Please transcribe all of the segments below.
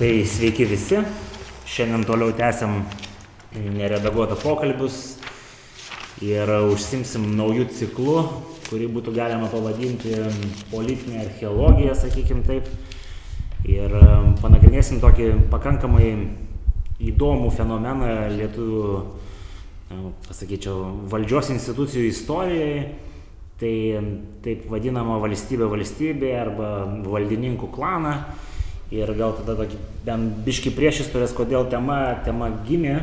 Tai sveiki visi. Šiandien toliau tęsiam neredaguotą pokalbius ir užsimsim naujų ciklų, kurį būtų galima pavadinti politinė archeologija, sakykim taip. Ir um, panagrinėsim tokį pakankamai įdomų fenomeną lietuvių, um, pasakyčiau, valdžios institucijų istorijai. Tai um, taip vadinama valstybė valstybė arba valdininkų klaną ir gal tada tokį bent biški priešistorės, kodėl tema, tema gimė.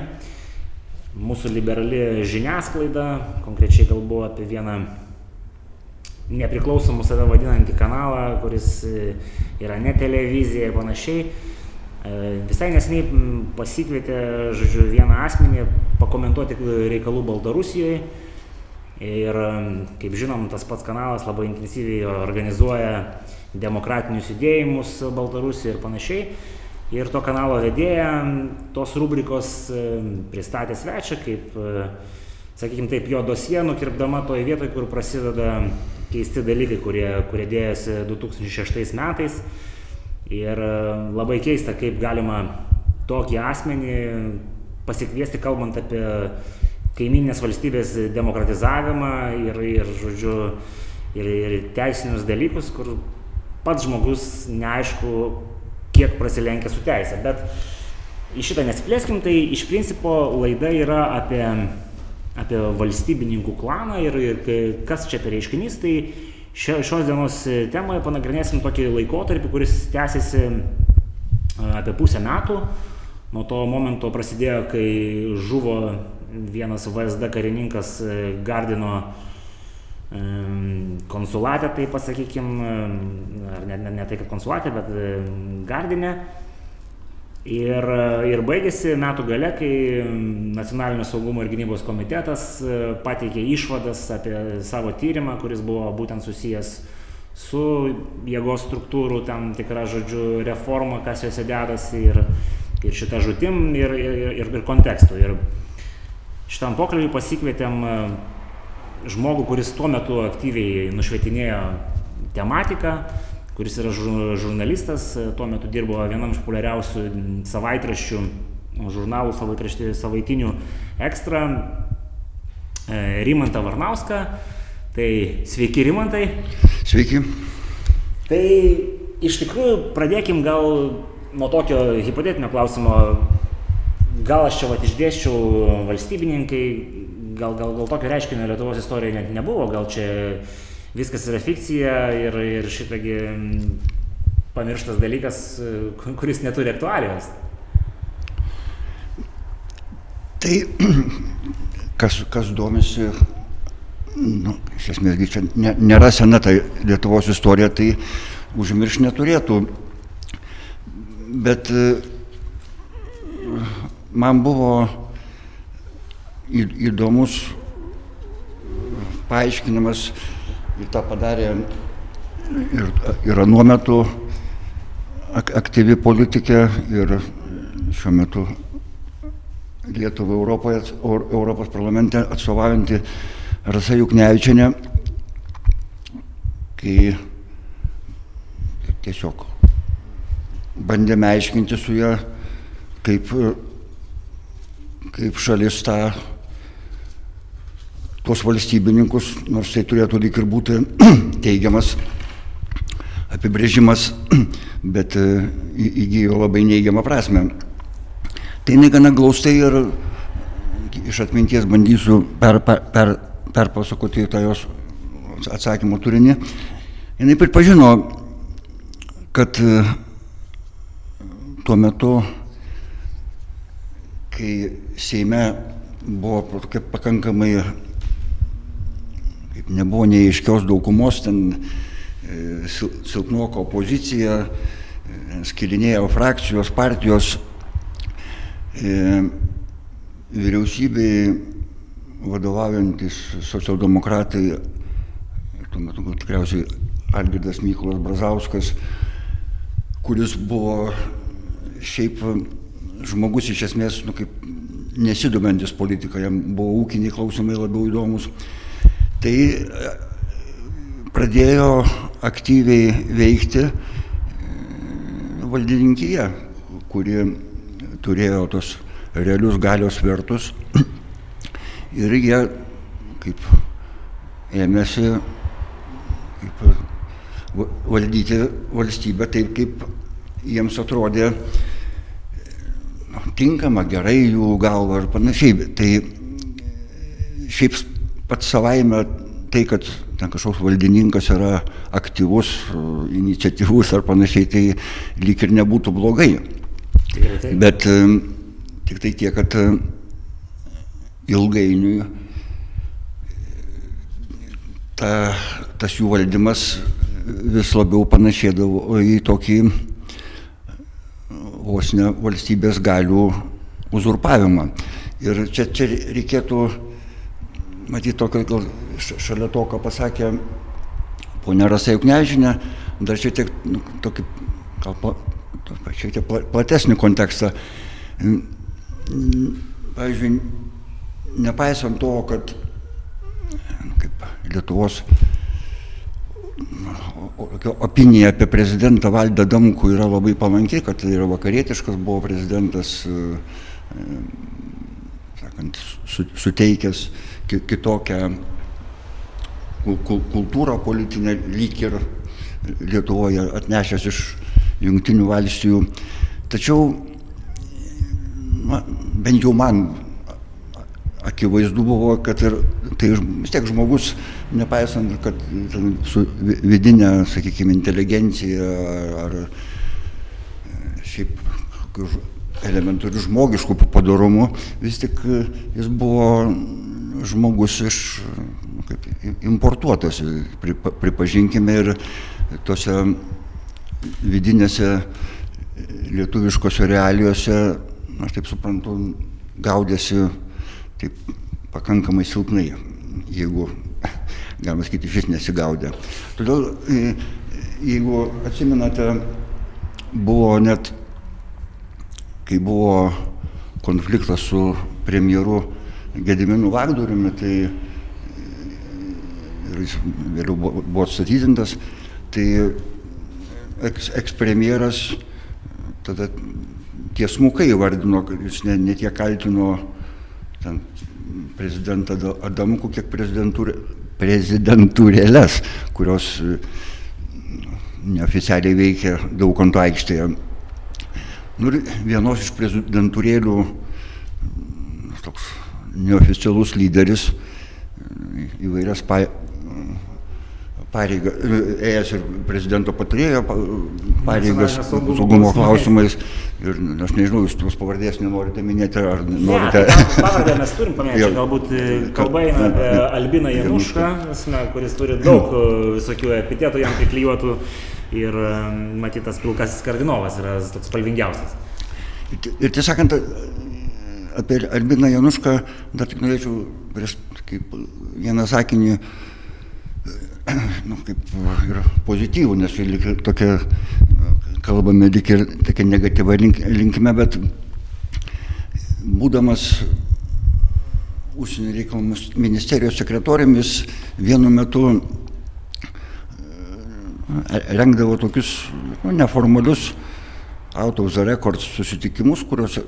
Mūsų liberali žiniasklaida, konkrečiai kalbu apie vieną nepriklausomų save vadinantį kanalą, kuris e, yra ne televizija ir panašiai. E, visai nesiniai pasikvietė, žodžiu, vieną asmenį pakomentuoti reikalų Baltarusijoje. Ir, kaip žinom, tas pats kanalas labai intensyviai organizuoja demokratinius judėjimus Baltarusijoje ir panašiai. Ir to kanalo vedėja tos rubrikos e, pristatė svečią kaip, e, sakykime taip, jo dosie nukirpdama toje vietoje, kur prasideda keisti dalykai, kurie, kurie dėjosi 2006 metais. Ir e, labai keista, kaip galima tokį asmenį pasikviesti, kalbant apie kaiminės valstybės demokratizavimą ir, ir žodžiu, ir, ir teisinius dalykus, kur pats žmogus neaišku, kiek prasilenkia su teisė. Bet į šitą nesiplėskim, tai iš principo laida yra apie, apie valstybininkų klaną ir, ir kas čia per reiškinys. Tai šios dienos temoje panagrinėsim tokį laikotarpį, kuris tęsiasi apie pusę metų. Nuo to momento prasidėjo, kai žuvo vienas VSD karininkas Gardino konsulate, tai pasakykim, ar ne, ne, ne tai, kad konsulate, bet gardinė. Ir, ir baigėsi metų gale, kai Nacionalinio saugumo ir gynybos komitetas e, pateikė išvadas apie savo tyrimą, kuris buvo būtent susijęs su jėgos struktūrų tam tikra, žodžiu, reforma, kas juose dedasi ir, ir šitą žudim ir, ir, ir, ir kontekstu. Ir šitam pokalbiui pasikvietėm žmogų, kuris tuo metu aktyviai nušvietinėjo tematiką, kuris yra žurnalistas, tuo metu dirbo vienam iš populiariausių savaitraščių, žurnalų savaitinių ekstra, e, Rimantą Varnauską. Tai sveiki Rimantai. Sveiki. Tai iš tikrųjų pradėkim gal nuo tokio hipotetinio klausimo. Gal aš čia vat išdėščiau valstybininkai, gal, gal, gal tokio reiškinio Lietuvos istorijoje net nebuvo, gal čia viskas yra fikcija ir, ir šitagi pamirštas dalykas, kuris neturi aktualijos. Tai kas, kas domisi, nu, iš esmės, čia ne, nėra sena ta Lietuvos istorija, tai užmirš neturėtų. Bet man buvo įdomus paaiškinimas ir tą padarė ir, ir anuo metu aktyvi politikė ir šiuo metu Lietuvą Europoje, Europos parlamente atstovaujanti Rasa Juknevičianė, kai tiesiog bandėme aiškinti su ją, kaip, kaip šalis tą tuos valstybininkus, nors tai turėtų lyg ir būti teigiamas apibrėžimas, bet e, įgyjo labai neigiamą prasme. Tai jinai gana glaustai ir iš atminties bandysiu per, per, per, perpasakoti tą jos atsakymų turinį. Jinai pripažino, kad e, tuo metu, kai Seime buvo pakankamai kaip nebuvo neaiškios daugumos, ten e, silpnuoko opozicija, e, skilinėjo frakcijos, partijos, e, vyriausybei vadovaujantis socialdemokratai, tuo metu tikriausiai Algirdas Mykolas Brazauskas, kuris buvo šiaip žmogus iš esmės, nu, kaip nesidomintis politika, jam buvo ūkiniai klausimai labiau įdomus tai e, pradėjo aktyviai veikti e, valdininkyje, kuri turėjo tos realius galios vertus ir jie kaip ėmėsi kaip valdyti valstybę taip, kaip jiems atrodė tinkama, gerai jų galva ir panašiai. Tai šiaip pats savaime tai, kad ten kažkoks valdininkas yra aktyvus, iniciatyvus ar panašiai, tai lyg ir nebūtų blogai. Bet tik tai tiek, kad ilgainiui ta, tas jų valdymas vis labiau panašėdavo į tokį vos ne valstybės galių uzurpavimą. Ir čia, čia reikėtų matyti tokio, gal šalia to, ką pasakė ponia Rasa Juknežinė, dar šiek tiek nu, tokį, gal pa, šiek tiek platesnį kontekstą. Pavyzdžiui, nepaisant to, kad kaip Lietuvos opinija apie prezidentą Valdą Damkų yra labai palanki, kad tai yra vakarietiškas buvo prezidentas, sakant, suteikęs kitokią kultūrą politinę lyg ir Lietuvoje atnešęs iš jungtinių valstijų. Tačiau, bent jau man akivaizdu buvo, kad ir tai vis tiek žmogus, nepaisant, kad su vidinė, sakykime, inteligencija ar šiaip elementarių žmogiškų padarumų, vis tik jis buvo žmogus iš kaip, importuotas, pripažinkime, ir tose vidinėse lietuviškose realijose, aš taip suprantu, gaudėsi taip pakankamai silpnai, jeigu, galima sakyti, šis nesigaudė. Todėl, jeigu atsiminate, buvo net, kai buvo konfliktas su premjeru Gediminu Vagdoriumi, tai ir jis vėliau buvo, buvo atstatydintas, tai eks, ekspremjeras tada tiesmukai vardino, jis ne, ne tiek kaltino ten prezidentą Adamkų, kiek prezidentūrėlės, kurios neoficialiai veikia Daukanto aikštėje. Nu, vienos iš prezidentūrėlių toks neoficialus lyderis įvairias pa, pareigas, ėjęs ir prezidento patarėjo pareigas saugumo klausimais. Ir aš nežinau, jūs tos pavardės nenorite minėti, ar norite. Ne, pavardę mes turim paminėti, galbūt kalba eina apie Albiną Janušką, kuris turi daug visokių epitetų jam priklijuotų ir matytas pilkasis kardinovas yra toks spalvingiausias. Ir tiesą sakant, apie Albiną Janušką dar tik norėčiau prieš kaip vieną sakinį nu, kaip ir pozityvų, nes čia tokia, kalbame lyg ir tokia negatyva link, linkime, bet būdamas užsienio reikalų ministerijos sekretoriumis vienu metu rengdavo tokius nu, neformalius out of the records susitikimus, kuriuos,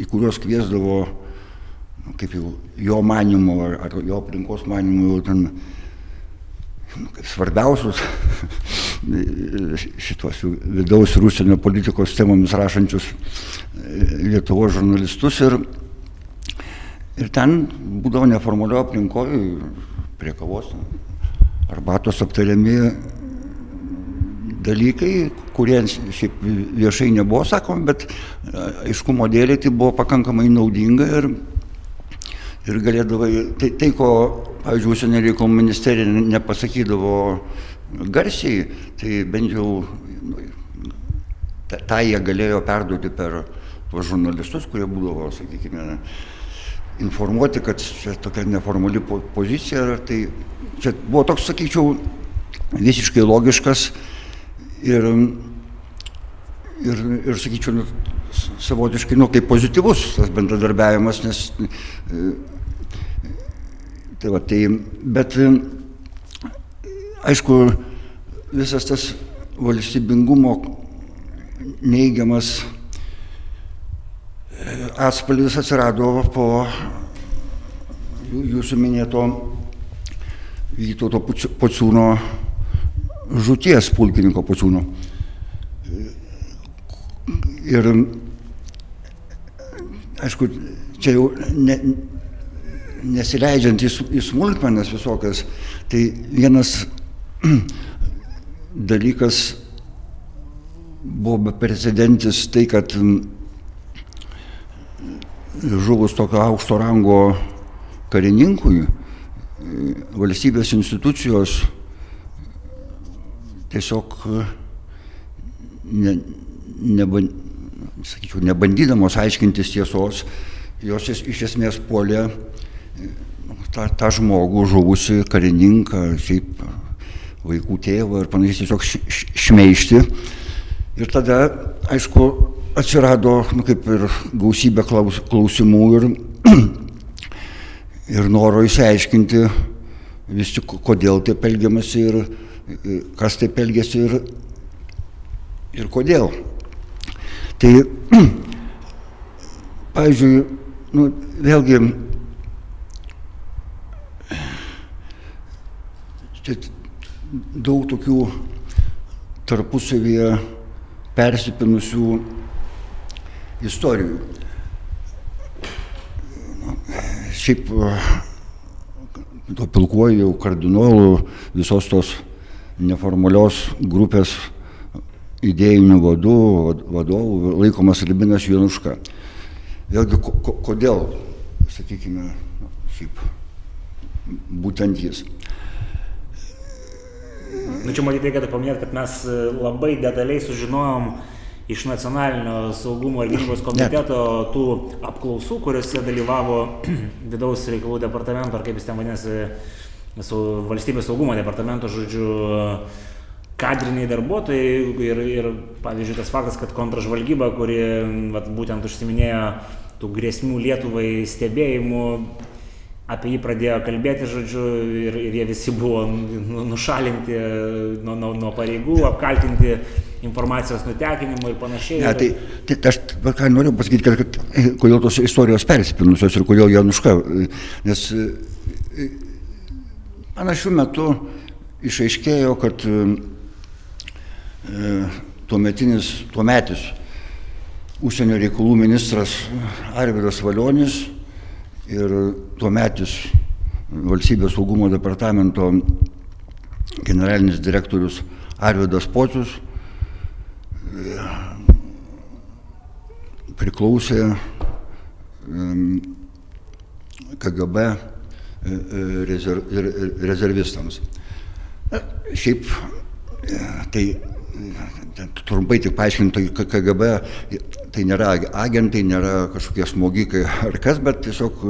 į kuriuos kviesdavo, nu, kaip jau jo manimu ar, ar jo aplinkos manimu jau ten nu, svarbiausius šitos vidaus ir užsienio politikos temomis rašančius Lietuvos žurnalistus ir, ir ten būdavo neformalio aplinkoje prie kavos arbatos aptariami dalykai, kurie šiaip viešai nebuvo sakomi, bet aiškumo dėlį tai buvo pakankamai naudinga ir, ir galėdavai, tai, tai ko pavyzdžiui, užsienio reikalų ministerija nepasakydavo garsiai, tai bent jau nu, tą, jie galėjo perduoti per žurnalistus, kurie būdavo, sakykime, informuoti, kad čia tokia neformali pozicija. Tai čia buvo toks, sakyčiau, visiškai logiškas ir, ir, ir sakyčiau, nu, savotiškai, nu, kaip pozityvus tas bendradarbiavimas, nes Tai va, tai, bet aišku, visas tas valstybingumo neigiamas atspalvis atsirado po jūsų minėto Vytauto Pociūno žūties pulkininko Pociūno. Ir aišku, čia jau ne, nesileidžiant į, į smulkmenas visokias, tai vienas dalykas buvo beprecedentis tai, kad žuvus tokio aukšto rango karininkui, valstybės institucijos tiesiog ne, neba, sakyčiau, nebandydamos aiškintis tiesos, jos iš esmės puolė tą, tą žmogų, žuvusi karininką, šiaip vaikų tėvą ir panašiai tiesiog šmeišti. Ir tada, aišku, atsirado, nu, kaip ir gausybė klaus, klausimų ir, ir noro įsiaiškinti vis tik, kodėl taip elgiamasi ir kas taip elgėsi ir, ir kodėl. Tai, pavyzdžiui, nu, vėlgi, čia daug tokių tarpusavyje persipinusių istorijų. Šiaip to pilkuoju kardinolų visos tos neformalios grupės idėjinių vadų, vadovų laikomas Libinas Jonuška. Vėlgi, ko, kodėl, sakykime, šiaip, būtent jis. Nu, čia matyti reikėtų paminėti, kad mes labai detaliai sužinojom iš nacionalinio saugumo ir gynybos komiteto tų apklausų, kuriuose dalyvavo vidaus reikalų departamento, ar kaip jis ten vadinasi, su valstybės saugumo departamento, žodžiu, kadriniai darbuotojai ir, ir pavyzdžiui, tas faktas, kad kontražvalgyba, kuri vat, būtent užsiminėjo tų grėsmių Lietuvai stebėjimų, apie jį pradėjo kalbėti, žodžiu, ir, ir jie visi buvo nu, nušalinti nuo, nuo, nuo pareigų, apkaltinti informacijos nutekinimu ir panašiai. Ne, tai, tai, tai aš ką noriu pasakyti, kad, kad kodėl tos istorijos persipinusios ir kodėl Januška, nes Panašių metų išaiškėjo, kad e, tuometinis, tuometis užsienio reikalų ministras Arvidas Valionis ir tuometis valstybės saugumo departamento generalinis direktorius Arvidas Pocius e, priklausė KGB E, e, rezerv, rezervistams. Na, šiaip, tai trumpai tik paaiškinti, tai KGB tai nėra agentai, nėra kažkokie smogikai ar kas, bet tiesiog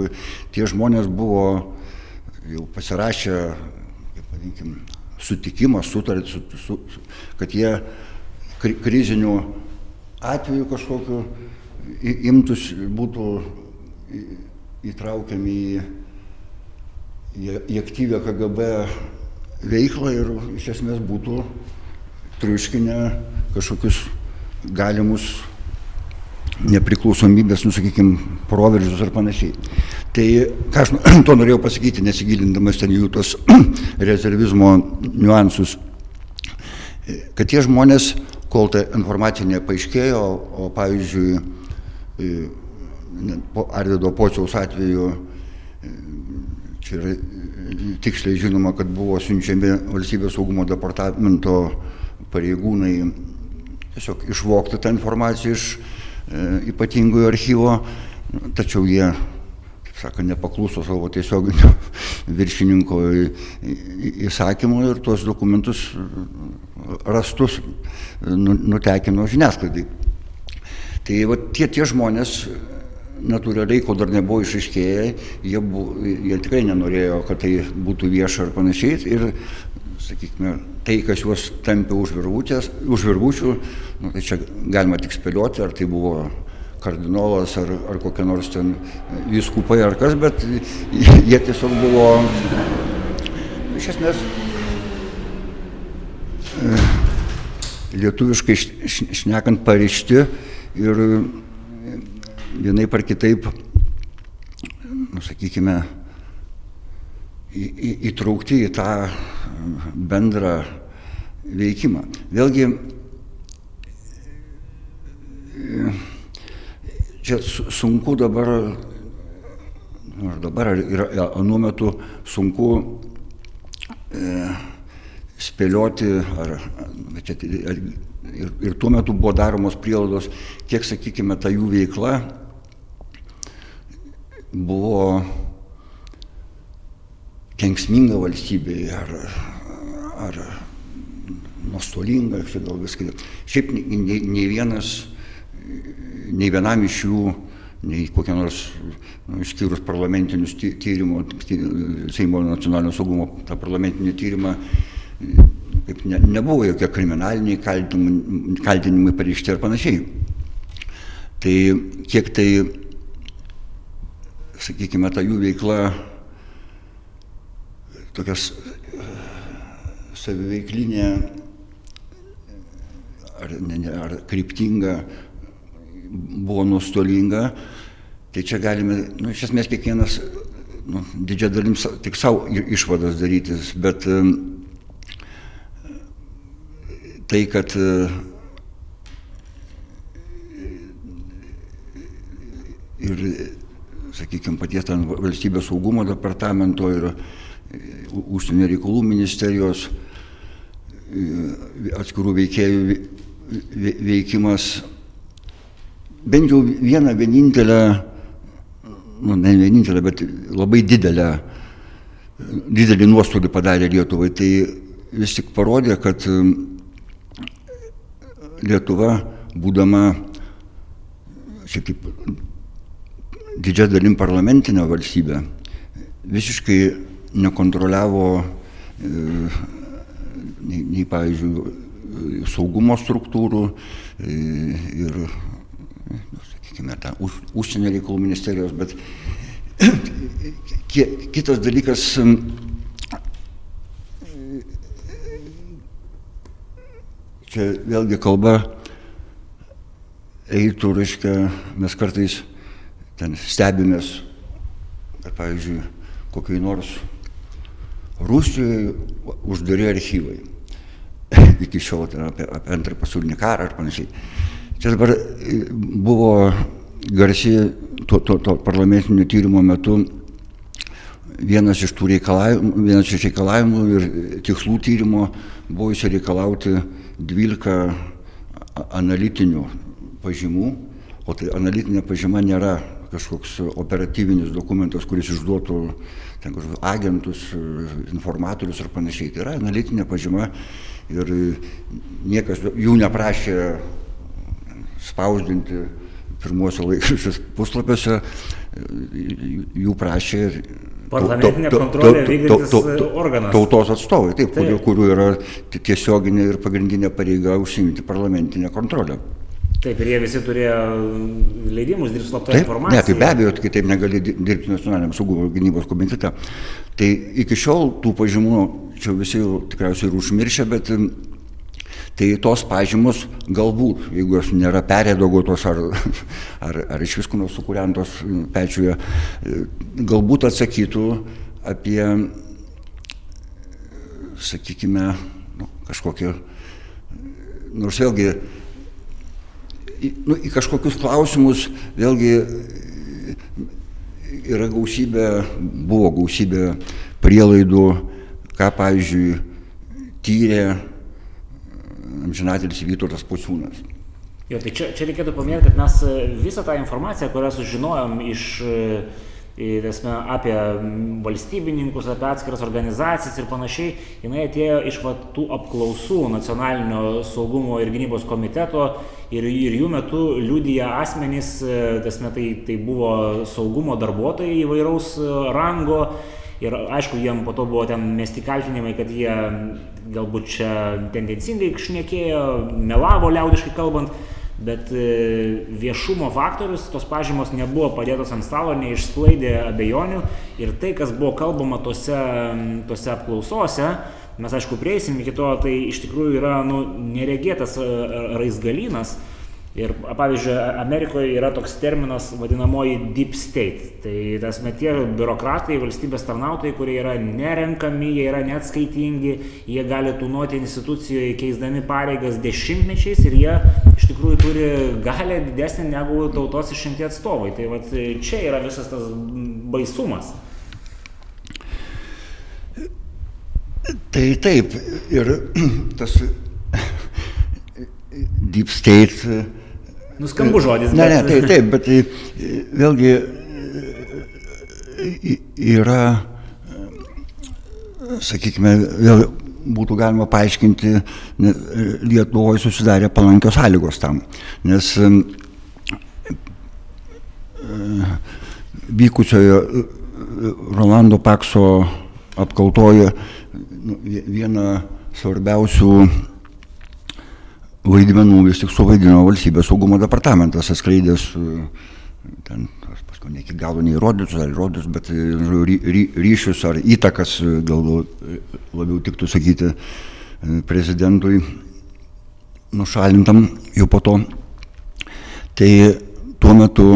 tie žmonės buvo jau pasirašę, kaip vadinkim, sutikimą, sutartį, su, su, su, kad jie kri, krizinių atvejų kažkokiu imtus būtų įtraukiami į į aktyvę KGB veiklą ir iš esmės būtų triuškinę kažkokius galimus nepriklausomybės, nusakykime, proveržius ar panašiai. Tai ką aš to norėjau pasakyti, nesigilindamas ten jų tos rezervizmo niuansus, kad tie žmonės, kol ta informacija nepaaiškėjo, o pavyzdžiui, po Arvido Pociaus atveju Čia yra tiksliai žinoma, kad buvo siunčiami valstybės saugumo departamento pareigūnai tiesiog išvokti tą informaciją iš e, ypatingojo archyvo, tačiau jie, kaip sako, nepakluso savo tiesioginio viršininko įsakymų ir tuos dokumentus rastus nu, nutekino žiniasklaidai. Tai va, tie, tie žmonės natūraliai, kol dar nebuvo išaiškėję, jie, bu, jie tikrai nenorėjo, kad tai būtų vieša ar panašiai. Ir, sakykime, tai, kas juos tampė už virvučių, nu, tai čia galima tik spėlioti, ar tai buvo kardinolas ar, ar kokie nors ten vyskupai ar kas, bet jie tiesiog buvo iš esmės e, lietuviškai šnekant parišti ir vienai par kitaip, nu, sakykime, į, į, įtraukti į tą bendrą veikimą. Vėlgi, čia sunku dabar, ar dabar, ir anuo metu sunku e, spėlioti, ar, čia, ar, ir, ir tuo metu buvo daromos prielaidos, kiek, sakykime, ta jų veikla buvo kenksminga valstybei ar, ar nuostolinga, gal viską. Šiaip nei, nei vienas, nei vienam iš jų, nei kokią nors, nu, išskyrus parlamentinius tyrimų, Seimo nacionalinio saugumo tą parlamentinį tyrimą, kaip ne, nebuvo jokie kriminaliniai kaltinimai, kaltinimai pareišti ir panašiai. Tai kiek tai, sakykime, ta jų veikla tokias saviveiklinė ar, ne, ne, ar kryptinga buvo nuostolinga, tai čia galime, nu, iš esmės kiekvienas nu, didžia dalim tik savo išvadas darytis, bet tai, kad ir, sakykime, paties ten valstybės saugumo departamento ir užsienio reikalų ministerijos atskirų veikėjų veikimas bent jau vieną vienintelę, nu, ne vienintelę, bet labai didelę, didelį nuostolį padarė Lietuvai. Tai vis tik parodė, kad Lietuva, būdama šiek tiek didžia dalim parlamentinė valstybė, visiškai nekontroliavo nei, nei pavyzdžiui, saugumo struktūrų ir, nu, sakykime, tą už, užsienio reikalų ministerijos, bet kitas dalykas, čia vėlgi kalba eitų, reiškia, mes kartais ten stebimės, kad, pavyzdžiui, kokiai nors Rusijoje uždari archyvai. Iki šiol tai apie, apie antrą pasaulinį karą ar panašiai. Čia dabar buvo garsi to, to, to parlamentinio tyrimo metu vienas iš tų reikalavimų, vienas iš reikalavimų ir tikslų tyrimo buvo įsireikalauti 12 analitinių pažymų, o tai analitinė pažyma nėra kažkoks operatyvinis dokumentas, kuris išduotų ten kažkokius agentus, informatorius ir panašiai. Tai yra analitinė pažyma ir niekas jų neprašė spausdinti pirmuose laikraščius puslapiuose, jų prašė Parlamentinė kontrolė vykdantis organas. Tautos atstovai, taip, taip. kurių yra tiesioginė ir pagrindinė pareiga užsiimti parlamentinę kontrolę. Taip, ir jie visi turėjo leidimus dirbti slaptą informaciją. Ne, tai be abejo, kitaip negali dirbti nacionaliniam saugumo gynybos komitete. Tai iki šiol tų pažymų, čia visi jau tikriausiai ir užmiršę, bet tai tos pažymos galbūt, jeigu jos nėra perėdogotos ar, ar, ar iš visko sukūrentos pečiuje, galbūt atsakytų apie, sakykime, nu, kažkokį, nors vėlgi nu, į kažkokius klausimus vėlgi yra gausybė, buvo gausybė prielaidų, ką pavyzdžiui tyrė amžinatelis Vytautas Pusiūnas. Jo, tai čia, čia reikėtų paminėti, kad mes visą tą informaciją, kurią sužinojom iš esmė, apie valstybininkus, apie atskiras organizacijas ir panašiai, jinai atėjo iš va, tų apklausų nacionalinio saugumo ir gynybos komiteto ir, ir jų metu liudyja asmenys, esmė, tai, tai buvo saugumo darbuotojai įvairaus rango. Ir aišku, jiem po to buvo ten mesti kaltinimai, kad jie galbūt čia tendencingai šnekėjo, melavo liaudiškai kalbant bet e, viešumo faktorius tos pažymos nebuvo padėtos ant stalo, neišsklaidė abejonių ir tai, kas buvo kalbama tose, tose apklausose, mes aišku prieisim iki to, tai iš tikrųjų yra nu, neregėtas e, raizgalynas, Ir pavyzdžiui, Amerikoje yra toks terminas vadinamoji deep state. Tai tas metie biurokratai, valstybės tarnautojai, kurie yra nerenkami, jie yra neatskaitingi, jie gali tūnuoti institucijoje keisdami pareigas dešimtmečiais ir jie iš tikrųjų turi galę didesnį negu tautos išrinkti atstovai. Tai vat, čia yra visas tas baisumas. Tai taip, ir tas deep state Nuskambu žodis. Ne, ne, tai taip, bet tai, vėlgi yra, sakykime, vėl būtų galima paaiškinti, Lietuvoje susidarė palankios sąlygos tam, nes vykusioje Rolando Pakso apkaltoje nu, viena svarbiausių vaidmenų vis tik suvaidino valstybės saugumo departamentas, atskleidęs e, ten, paskui ne iki galo neįrodytus ar įrodytus, bet e, ry, ry, ryšius ar įtakas, e, gal labiau tiktų sakyti, prezidentui nušalintam jau po to. Tai tuo metu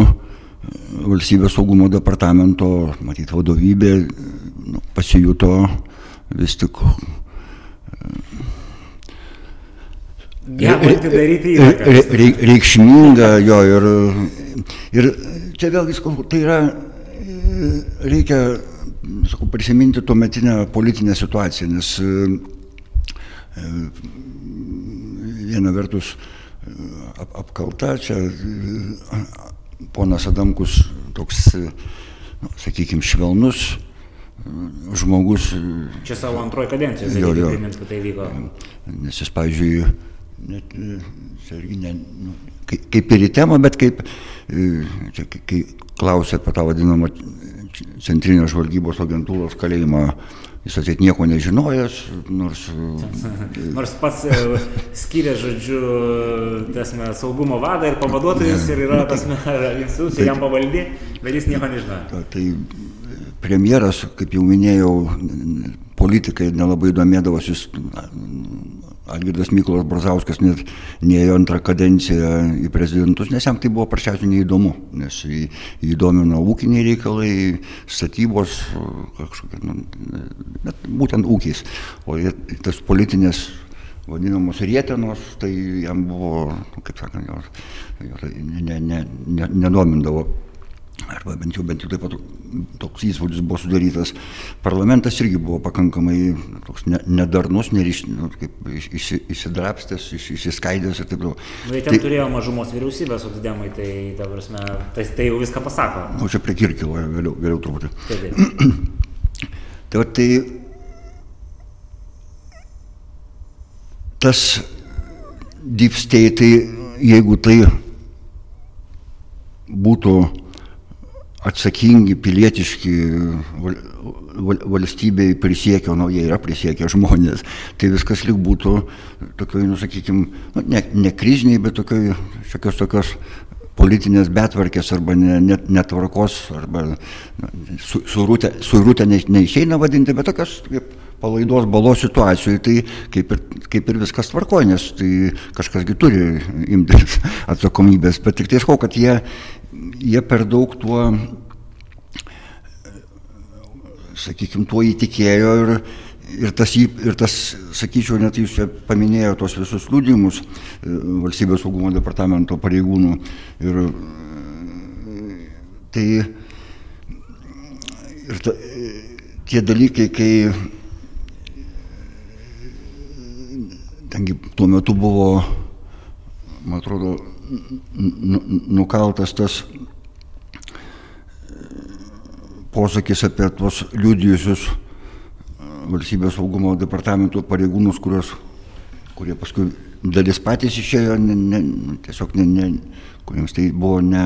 valstybės saugumo departamento, matyt, vadovybė nu, pasijuto vis tik Gebanti daryti įtaką. Reikšminga jo ir, ir čia vėlgi, tai yra, reikia, sakau, prisiminti tuometinę politinę situaciją, nes viena vertus ap, apkalta, čia ponas Adamkus toks, nu, sakykime, švelnus žmogus. Čia savo antroji kadencija, reikia priminti, kad tai vyko. Nes jis, pavyzdžiui, net, irgi ne, nu, kaip ir į temą, bet kaip, čia, kai klausė apie tą vadinamą centrinės žvalgybos agentūros kalėjimą, jis atseit nieko nežinojęs, nors... nors pats skiria, žodžiu, tasme, saugumo vadą ir pavaduotojus ir yra tasme, institucija jam pavaldi, bet jis nieko nežinojo. Ta, tai premjeras, kaip jau minėjau, politikai nelabai domėdavosi Algirdas Mykolas Brazauskas net neėjo antrą kadenciją į prezidentus, nes jam tai buvo prašiausiai neįdomu, nes jį, jį domino ūkiniai reikalai, statybos, kažkokie, nu, bet būtent ūkiais. O tas politinės vadinamos rietenos, tai jam buvo, kaip sakant, jos, jos ne, ne, ne, nedomindavo arba bent jau, bent jau taip pat toks įspūdis buvo sudarytas, parlamentas irgi buvo pakankamai toks ne, nedarnus, neriš, nu, kaip išsi, išsidrapstęs, iš, išsiskaidęs ir taip toliau. Nu, tai ten tai, turėjo mažumos vyriausybės socdemai, tai, ta prasme, tai, tai jau viską pasako. Na, nu, čia prie Kirkilo, vėliau, vėliau truputį. Taip, taip. tai tai tas deep state, tai jeigu tai būtų atsakingi, pilietiški val, val, valstybei prisiekia, o nu, jie yra prisiekę žmonės, tai viskas lik būtų tokioj, nu, sakykime, nu, ne, ne kriziniai, bet tokioj, šiokios tokios politinės betvarkės arba netvarkos, ne, ne arba nu, su, surūtę, surūtę ne, neišeina vadinti, bet tokios kaip palaidos balos situacijoje, tai kaip ir, kaip ir viskas tvarkoja, nes tai kažkasgi turi imtis atsakomybės, bet tik tai sakau, kad jie jie per daug tuo, sakykime, tuo įtikėjo ir, ir, tas, ir tas, sakyčiau, net jūs čia paminėjote tos visus liūdimus e, valstybės saugumo departamento pareigūnų. Ir tai ir ta, tie dalykai, kai tengi tuo metu buvo, man atrodo, nukaltas tas posakis apie tuos liudijusius valstybės saugumo departamento pareigūnus, kurios, kurie paskui dalis patys išėjo, ne, ne, tiesiog ne, ne, kuriems tai buvo ne,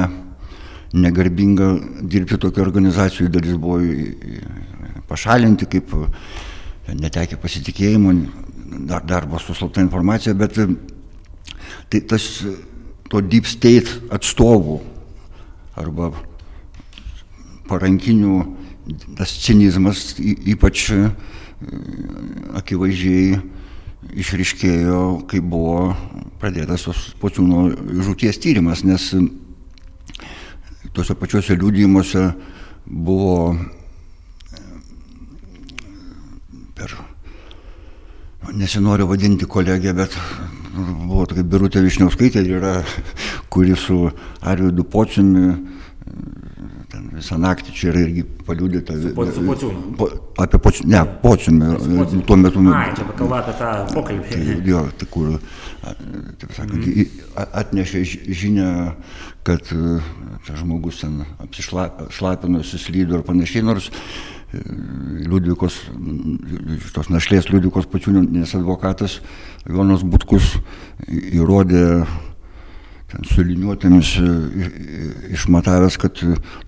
negarbinga dirbti tokio organizacijų, dalis buvo pašalinti kaip netekę pasitikėjimo, dar, darbo su slapta informacija, bet tai tas to deep state atstovų arba parankinių tas cinizmas ypač e, akivaizdžiai išriškėjo, kai buvo pradėtas tos pociūno žūties tyrimas, nes tuose pačiuose liūdėjimuose buvo per, nesinoriu vadinti kolegę, bet buvo tokia Birutė Višniauskaitė, yra, kuri su Arvidu Pociumi visą naktį čia yra irgi paliūdėta. Po, su pociūnu. Po, apie pociūną, ne, pociūną, tuo metu. Ai, čia kalba apie tą pokalbį. Tai, jo, tai kur, taip sakant, mm. atnešė žinę, kad tas žmogus ten apsišlapino, suslydo ir panašiai, nors Liudvikos, tos našlės Liudvikos pačiūnės advokatas Jonas Butkus įrodė ten suliniuotėmis išmatavęs, kad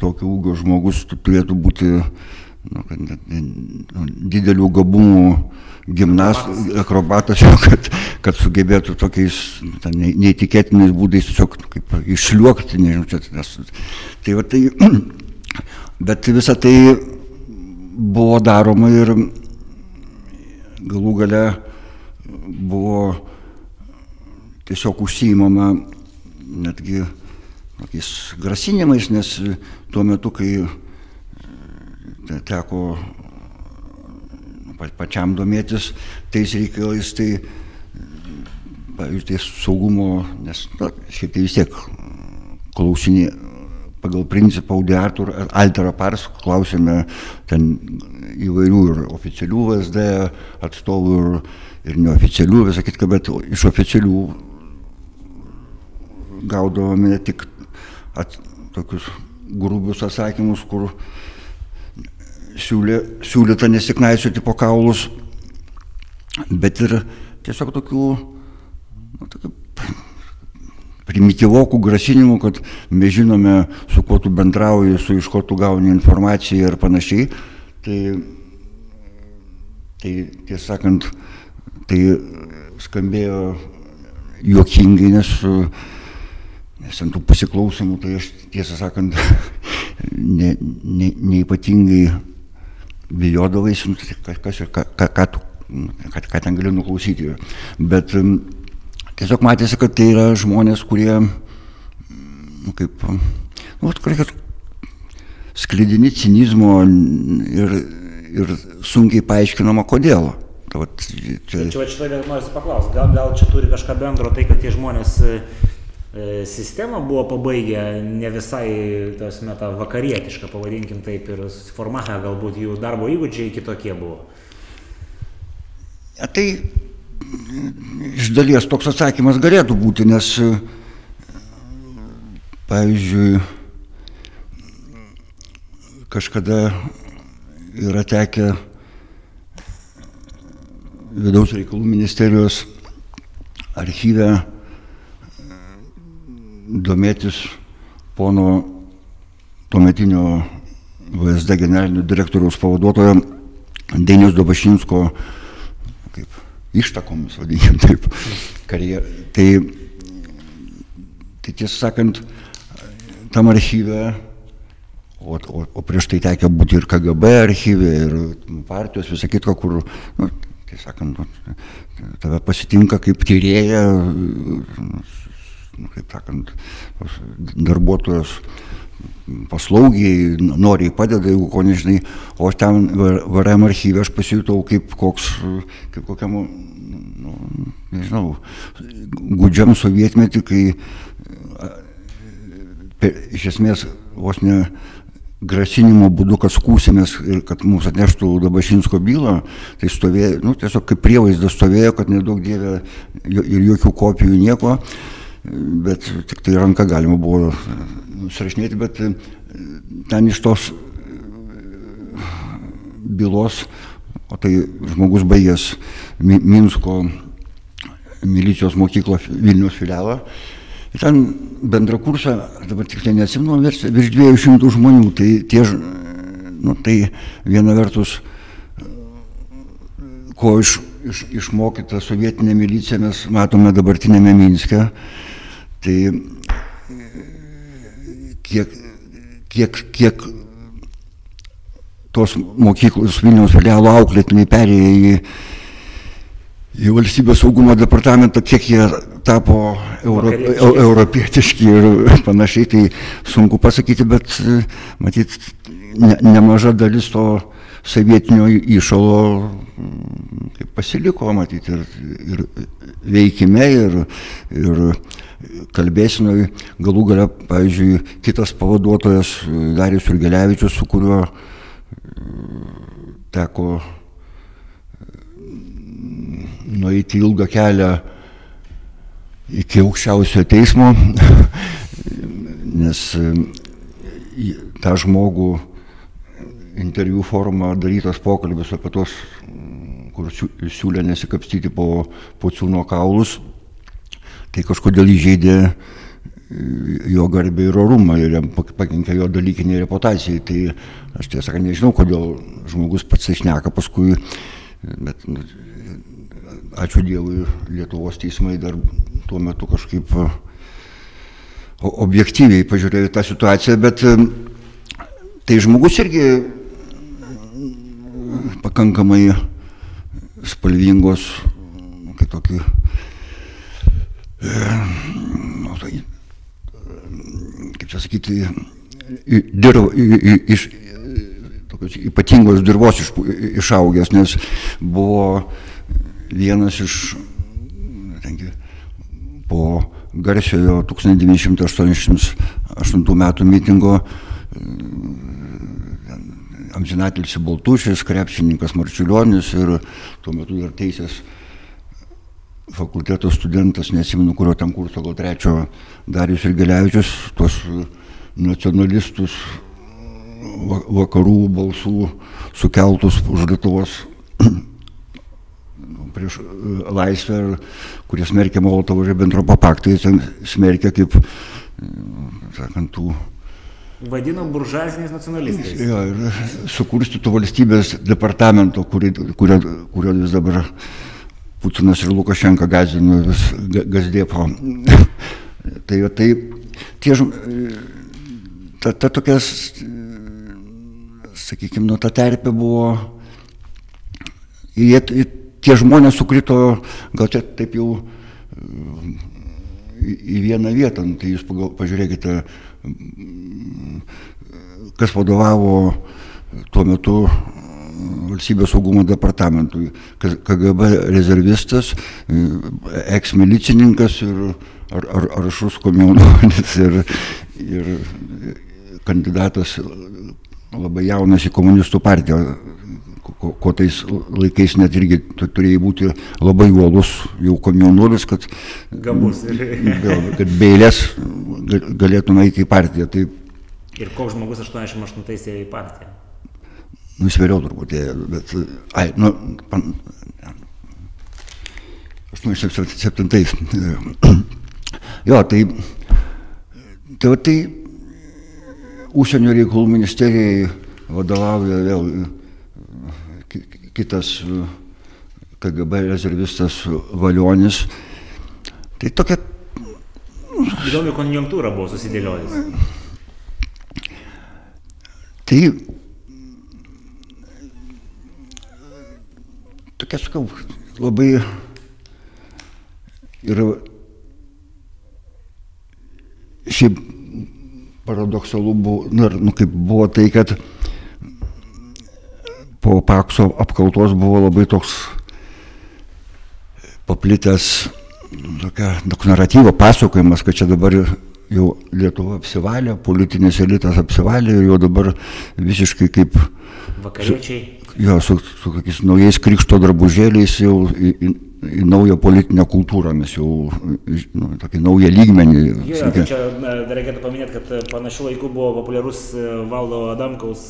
tokio ūgio žmogus turėtų būti nu, nu, didelių gabumų gimnastas, akrobatas, kad, kad sugebėtų tokiais ten, neįtikėtinais būdais tiesiog kaip išliuokti, nežinau, čia, nes, tai va tai, bet visa tai buvo daroma ir galų gale buvo tiesiog užsiimama netgi tokiais grasinimais, nes tuo metu, kai e, teko pačiam domėtis tais reikalais, tai, pavyzdžiui, tai saugumo, nes, na, šiaip tai vis tiek klausinė, pagal principą audiatur altera pars klausėme ten įvairių ir oficialių VSD atstovų ir, ir neoficialių, visą kitką, bet iš oficialių gaudavome tik at, tokius grubius atsakymus, kur siūlė, siūlyta nesiknaisioti po kaulus, bet ir tiesiog tokių, nu, tokių primityvokų grasinimų, kad mes žinome, su kuo tu bendrauji, su iš ko tu gauni informaciją ir panašiai. Tai, tai tiesą sakant, tai skambėjo juokingai, nes Nes ant tų pasiklausimų, tai aš tiesą sakant, ne, ne, neipatingai bijodavais, nu, tai kas ir ką, ką, ką, tu, ką, ką ten gali nuklausyti. Bet tiesiog matėsi, kad tai yra žmonės, kurie, nu, kaip, nu, kurie sklidini cinizmo ir, ir sunkiai paaiškinama, kodėl. Tai, vat, čia čia šitą noriu paklausti, gal, gal čia turi kažką bendro tai, kad tie žmonės sistemą buvo pabaigę ne visai, tas meta, vakarietišką, pavadinkim taip, ir susiformavę galbūt jų darbo įgūdžiai kitokie buvo. Tai iš dalies toks atsakymas galėtų būti, nes, pavyzdžiui, kažkada yra tekę vidaus reikalų ministerijos archyve domėtis pono tuometinio VSD generalinio direktoriaus pavaduotojo Denis Dobašinsko kaip ištakomis, vadinkim taip, karjer. Tai, tai tiesą sakant, tam archyve, o, o, o prieš tai tekė būti ir KGB archyve, ir partijos, visą kitką, kur, nu, tiesą sakant, tave pasitinka kaip tyrėja, nu, kaip sakant, darbuotojas paslaugiai, noriai padeda, jeigu ko nežinai, o ten VRM archyvė aš pasijutau kaip koks, kaip kokiam, nu, nežinau, gudžiam sovietmetį, kai pe, iš esmės vos ne grasinimo būdu, kad skūsimės ir kad mums atneštų Dabašinsko bylą, tai stovėjo, nu, tiesiog kaip prievaizdas stovėjo, kad nedaug dievė ir jokių kopijų nieko bet tik tai ranka galima buvo nusirašinėti, bet e, ten iš tos e, bylos, o tai žmogus baigęs Minsko milicijos mokyklą Vilnius filialą, ten bendra kursą, dabar tik tai neatsimenu, virš 200 žmonių, tai tie, nu, tai viena vertus, ko iš, iš, išmokyta sovietinė milicija mes matome dabartinėme Minske, Tai kiek, kiek, kiek tos mokyklos Vilniaus filialo auklėtiniai perėjo į, į valstybės saugumo departamentą, kiek jie tapo euro, eu, europietiški ir panašiai, tai sunku pasakyti, bet matyt, ne, nemaža dalis to sovietinio įšalo kaip pasiliko, matyti, ir, ir veikime, ir, ir kalbėsinoj, galų gale, pavyzdžiui, kitas pavaduotojas Darius Urgelevičius, su kuriuo teko nueiti ilgą kelią iki aukščiausio teismo, nes tą žmogų interviu forma darytas pokalbis apie tos, kur siūlė nesikapstyti po, po čiūno kaulus, tai kažkodėl įžeidė jo garbę ir orumą ir jam pakenkė jo dalykiniai reputacijai. Tai aš tiesą sakant nežinau, kodėl žmogus pats išneka paskui, bet nu, ačiū Dievui, Lietuvos teismai dar tuo metu kažkaip objektyviai pažiūrėjo tą situaciją, bet tai žmogus irgi pakankamai spalvingos, kitokį, nu, tai, kaip čia sakyti, dirv, iš tokios ypatingos dirvos iš, išaugęs, nes buvo vienas iš tengi, po garsiojo 1988 metų mitingo amžinatilsi Baltušis, krepšininkas Marčiulionis ir tuo metu dar teisės fakulteto studentas, nesimenu, kurio ten kurso, gal trečio Darius ir Gelevičius, tuos nacionalistus vakarų balsų sukeltus už Lietuvos prieš laisvę, kurie smerkia Molotovo Ribbentropo paktą, jis smerkia kaip, sakant, tų vadino buržuaziniais nacionalistais. Jo, ir sukurstytų valstybės departamento, kurio, kurio, kurio vis dabar Putinas ir Lukašenka gazino vis gazdėpo. tai, tai tie, ta, ta tokias, sakykime, nu, ta terpė buvo, jie, tie žmonės sukrito, gal čia taip jau į vieną vietą, nu, tai jūs pagal, pažiūrėkite, kas vadovavo tuo metu valstybės saugumo departamentui, KGB rezervistas, eksmilicininkas ir ar, ar, aršus komjaunuolis ir, ir kandidatas labai jaunas į komunistų partiją, ko, ko tais laikais net irgi turėjai būti labai uolus jau komjaunuolis, kad, Gabus. kad beilės galėtum eiti į partiją. Tai, Ir koks žmogus 88-ais ėjo į partiją? Nu, jis vėliau turbūt ėjo, bet, ai, nu, pan, 87-ais. Jo, tai, tai, tai užsienio reikalų ministerijai vadovauja vėl kitas KGB rezervistas Valionis. Tai tokia... Įdomi konjunktūra buvo susidėliojusi. Tai tokia, sakau, labai ir šiaip paradoksalu buvo, nu, kaip buvo tai, kad po Pakso apkaltos buvo labai toks paplitęs tokia, toks naratyvo pasakojimas, kad čia dabar jau Lietuva apsivalė, politinis elitas apsivalė ir jau dabar visiškai kaip... Vakariečiai. Jo, su, su kokiais naujais krikšto drabužėliais jau į, į, į naują politinę kultūrą mes jau, nu, tokį naują lygmenį. Jo, sakė. čia dar reikėtų paminėti, kad panašiu laiku buvo populiarus valdo Adamkaus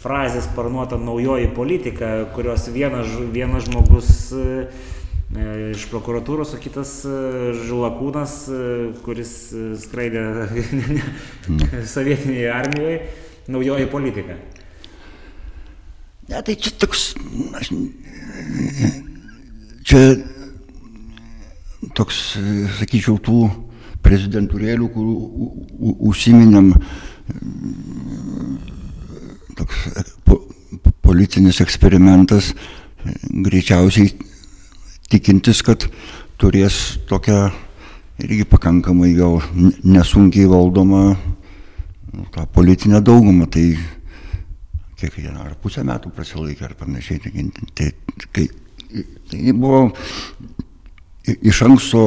frazė sparnuota naujoji politika, kurios vienas, vienas žmogus iš prokuratūros, o kitas Žilakūnas, kuris skraidė sovietinėje armijoje, naujoji politika. Ne, tai čia toks, aš, čia toks, sakyčiau, tų prezidentūrėlių, kur užsiminėm, toks po, politinis eksperimentas, greičiausiai tikintis, kad turės tokią irgi pakankamai gal nesunkiai valdomą nu, tą politinę daugumą. Tai kiek jie, ar pusę metų prasilaikė, ar panašiai. Tai, tai, tai, buvo iš anksto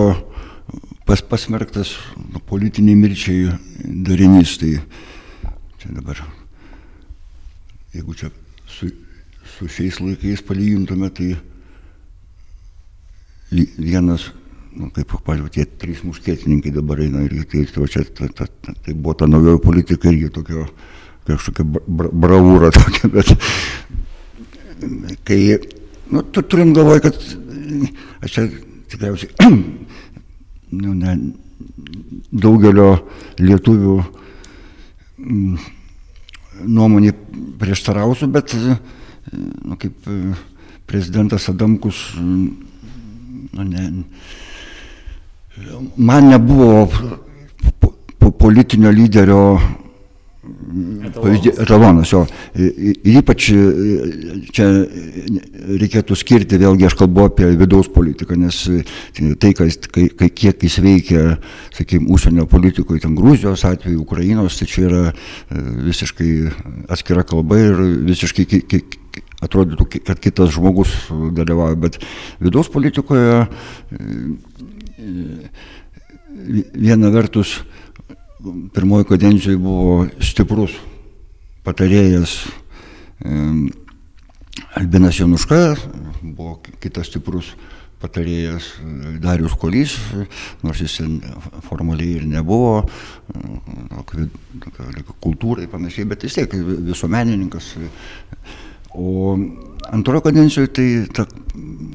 pas, pasmerktas politiniai mirčiai darinys. Tai čia dabar, jeigu čia su, su šiais laikais palygintume, tai vienas, nu, kaip, pažiūrėjau, tie trys muškietininkai dabar eina ir tai, tai, čia, ta, ta, ta, tai buvo ta naujoji politika irgi tokio kažkokia bra, bravūra tokia, bet kai, nu, tu turim galvoj, kad aš čia tikriausiai, nu, ne, daugelio lietuvių mm, nuomonė prieštarausiu, bet, nu, kaip prezidentas Adamkus nu, ne, man nebuvo politinio lyderio etalonas jo. Ir ypač čia reikėtų skirti, vėlgi aš kalbu apie vidaus politiką, nes tai, kai, kai, kiek jis veikia, sakykime, užsienio politikoje, ten Gruzijos atveju, Ukrainos, tai čia yra visiškai atskira kalba ir visiškai atrodytų, kad kitas žmogus dalyvauja, bet vidaus politikoje viena vertus pirmoji kadencijoje buvo stiprus patarėjas Albinas Januška, buvo kitas stiprus patarėjas Darius Kolys, nors jis formaliai ir nebuvo kultūrai panašiai, bet vis tiek visuomenininkas. O antrojo kadencijoje tai ta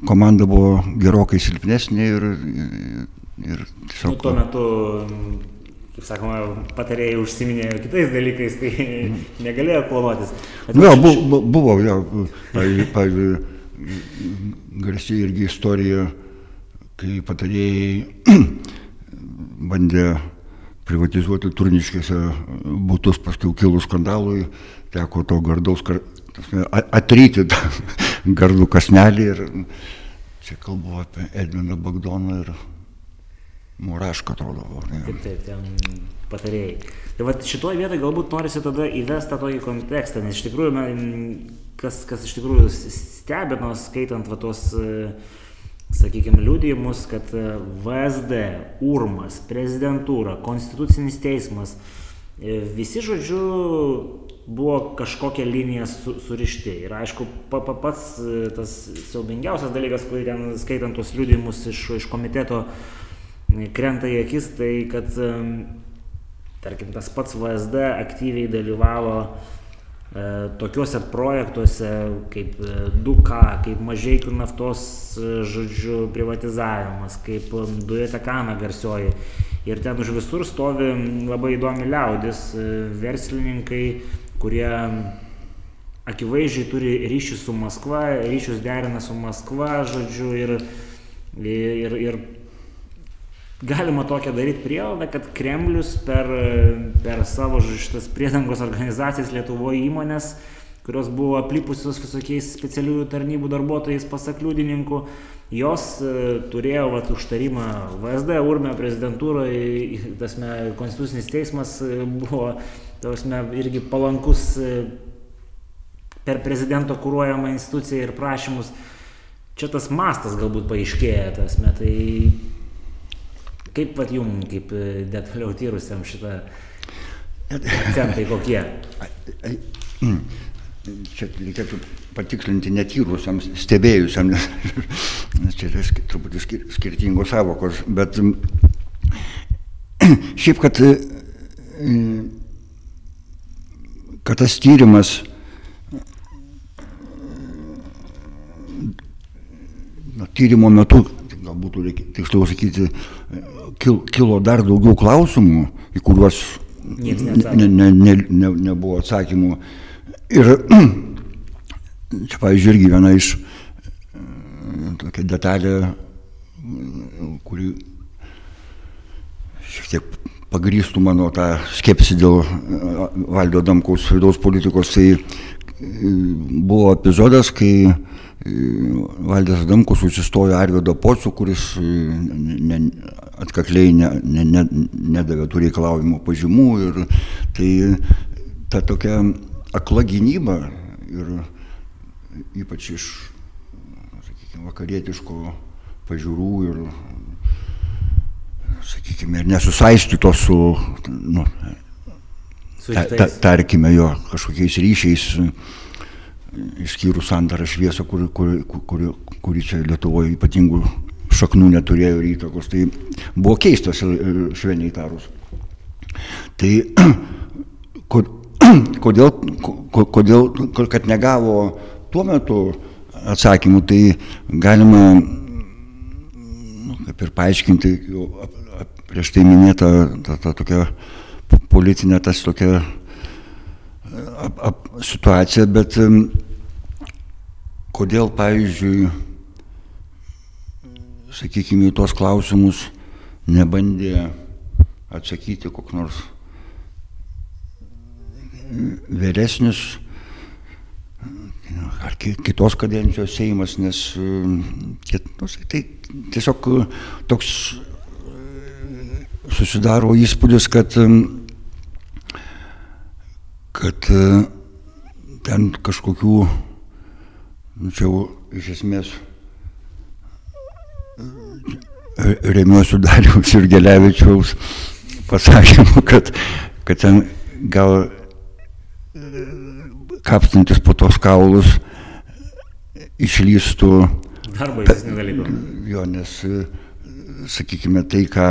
komanda buvo gerokai silpnesnė ir, ir tiesiog... Nu, tuo metu, kaip sakoma, patarėjai užsiminė ir kitais dalykais, tai mm. negalėjo klonuotis. Na, bu, bu, buvo, ja, pavyzdžiui, garsiai irgi istorija, kai patarėjai bandė privatizuoti turniškėse būtus paskui kilus skandalui, teko to gardaus atryti tą gardų kasnelį ir čia kalbu apie Edviną Bagdoną ir Murašką atrodo. Taip, taip, ten patarėjai. Tai va šitoje vietoje galbūt norisi tada įvesti tą tokį kontekstą, nes iš tikrųjų, kas, kas iš tikrųjų stebino, skaitant va tos, sakykime, liūdėjimus, kad VSD, URMAS, prezidentūra, konstitucinis teismas, visi, žodžiu, buvo kažkokia linija su, surišti. Ir aišku, pa, pa, pats e, tas siaubingiausias dalykas, kurį ten skaitant tos liūdimus iš, iš komiteto e, krenta į akis, tai kad, e, tarkim, tas pats VSD aktyviai dalyvavo e, tokiuose projektuose kaip Duka, kaip Mažiekių naftos, žodžiu, privatizavimas, kaip Dujeta Kana garsioji. Ir ten už visur stovi labai įdomi liaudis, verslininkai, kurie akivaizdžiai turi ryšį su Maskva, ryšius derina su Maskva, žodžiu, ir, ir, ir galima tokią daryti prielaidą, kad Kremlius per, per savo šitas priedangos organizacijas Lietuvoje įmonės, kurios buvo aplipusios visokiais specialiųjų tarnybų darbuotojais pasak liudininkų, jos e, turėjo vat, užtarimą VSD, URME prezidentūroje, tasme, konstitucinis teismas e, buvo tausme, irgi palankus e, per prezidento kūruojamą instituciją ir prašymus. Čia tas mastas galbūt paaiškėja, tasme, tai kaip pat jum, kaip e, detaliau tyrusiam šitą akcentai kokie? Mm. Čia reikėtų patikslinti netyrusiam, stebėjusiam, nes čia yra truputį skirtingos savokos, bet šiaip, kad kad tas tyrimas na, tyrimo metu, galbūt reikia tiksliau sakyti, kil, kilo dar daugiau klausimų, į kuriuos nebuvo ne, ne, ne, ne, ne atsakymų. Ir čia, pavyzdžiui, irgi viena iš tokia detalė, kuri šiek tiek pagrįstų mano tą skepsį dėl Valdo Damkaus vidaus politikos, tai buvo epizodas, kai Valdės Damkus susistojo Arvido Pocių, kuris ne, atkakliai ne, ne, ne, nedavė tų reikalavimų pažymų ir tai ta tokia akla gynyba ir ypač iš, sakykime, vakarietiško pažiūrų ir, sakykime, ir nesusaistyto su, nu, ta, ta, tarkime, jo kažkokiais ryšiais, išskyrus sandarą šviesą, kuri kur, kur, kur čia Lietuvoje ypatingų šaknų neturėjo ir įtakos. Tai buvo keistas, švelniai tarus. Tai kodėl, kodėl, kad negavo tuo metu atsakymų, tai galima nu, kaip ir paaiškinti prieš tai minėta ta, ta tokia politinė tas tokia ap, ap, situacija, bet kodėl, pavyzdžiui, sakykime, į tuos klausimus nebandė atsakyti koks nors vyresnis ar kitos kadencijos Seimas, nes nu, tai tiesiog toks susidaro įspūdis, kad, kad ten kažkokių, nu, čia jau iš esmės remiuosiu Dariaus ir Gelevičiaus pasakymu, kad, kad ten gal kapstantis po tos kaulus išlystų. Dar baisesnį dalyką. Jo, nes, sakykime, tai, ką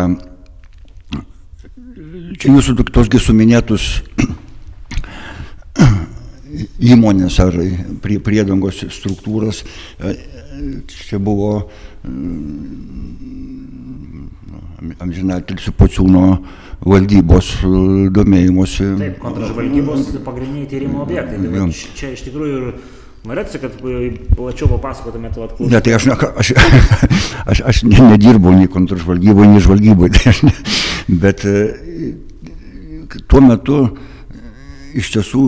čia jūsų tosgi suminėtus įmonės ar prie, priedangos struktūros, čia buvo amžinatilsių pociūno valdybos domėjimuose. Taip, kontražvalgybos pagrindiniai tyrimo objektai. Tai va, čia iš tikrųjų ir norėtųsi, kad plačiau papasakotumėte vat klausimą. Ne, tai aš, ne, aš, aš, aš ne, nedirbau nei kontražvalgyboje, nei žvalgyboje, tai ne, bet tuo metu iš tiesų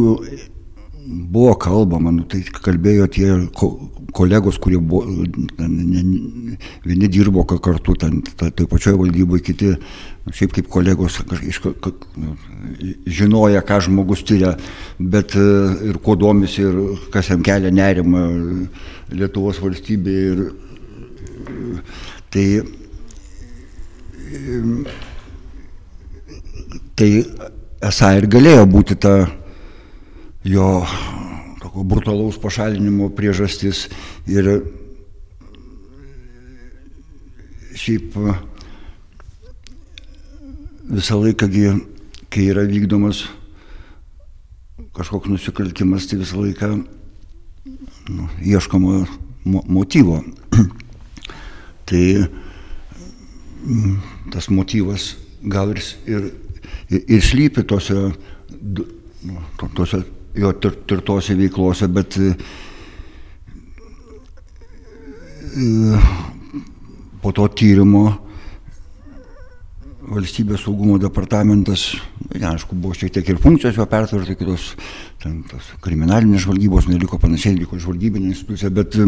buvo kalbama, nu, tai kalbėjo tie kolegos, kurie buvo, vieni dirbo kartu, ten, tai pačioje valdyboje, kiti, šiaip kaip kolegos, iš, nu, žinoja, ką žmogus tyria, bet ir kuo domisi, ir kas jam kelia nerimą Lietuvos valstybėje. Ir, tai, tai esą ir galėjo būti ta jo brutalaus pašalinimo priežastis ir šiaip visą laiką, kai yra vykdomas kažkoks nusikaltimas, tai visą laiką nu, ieškoma mo motyvo. tai tas motyvas gal ir, ir, ir slypi tose, nu, tose jo tirtose veiklose, bet e, po to tyrimo valstybės saugumo departamentas, aišku, buvo šiek tiek ir funkcijos jo pertvarta, kitos ten, tos kriminalinės žvalgybos neliko panašiai, liko žvalgybinė institucija, bet e,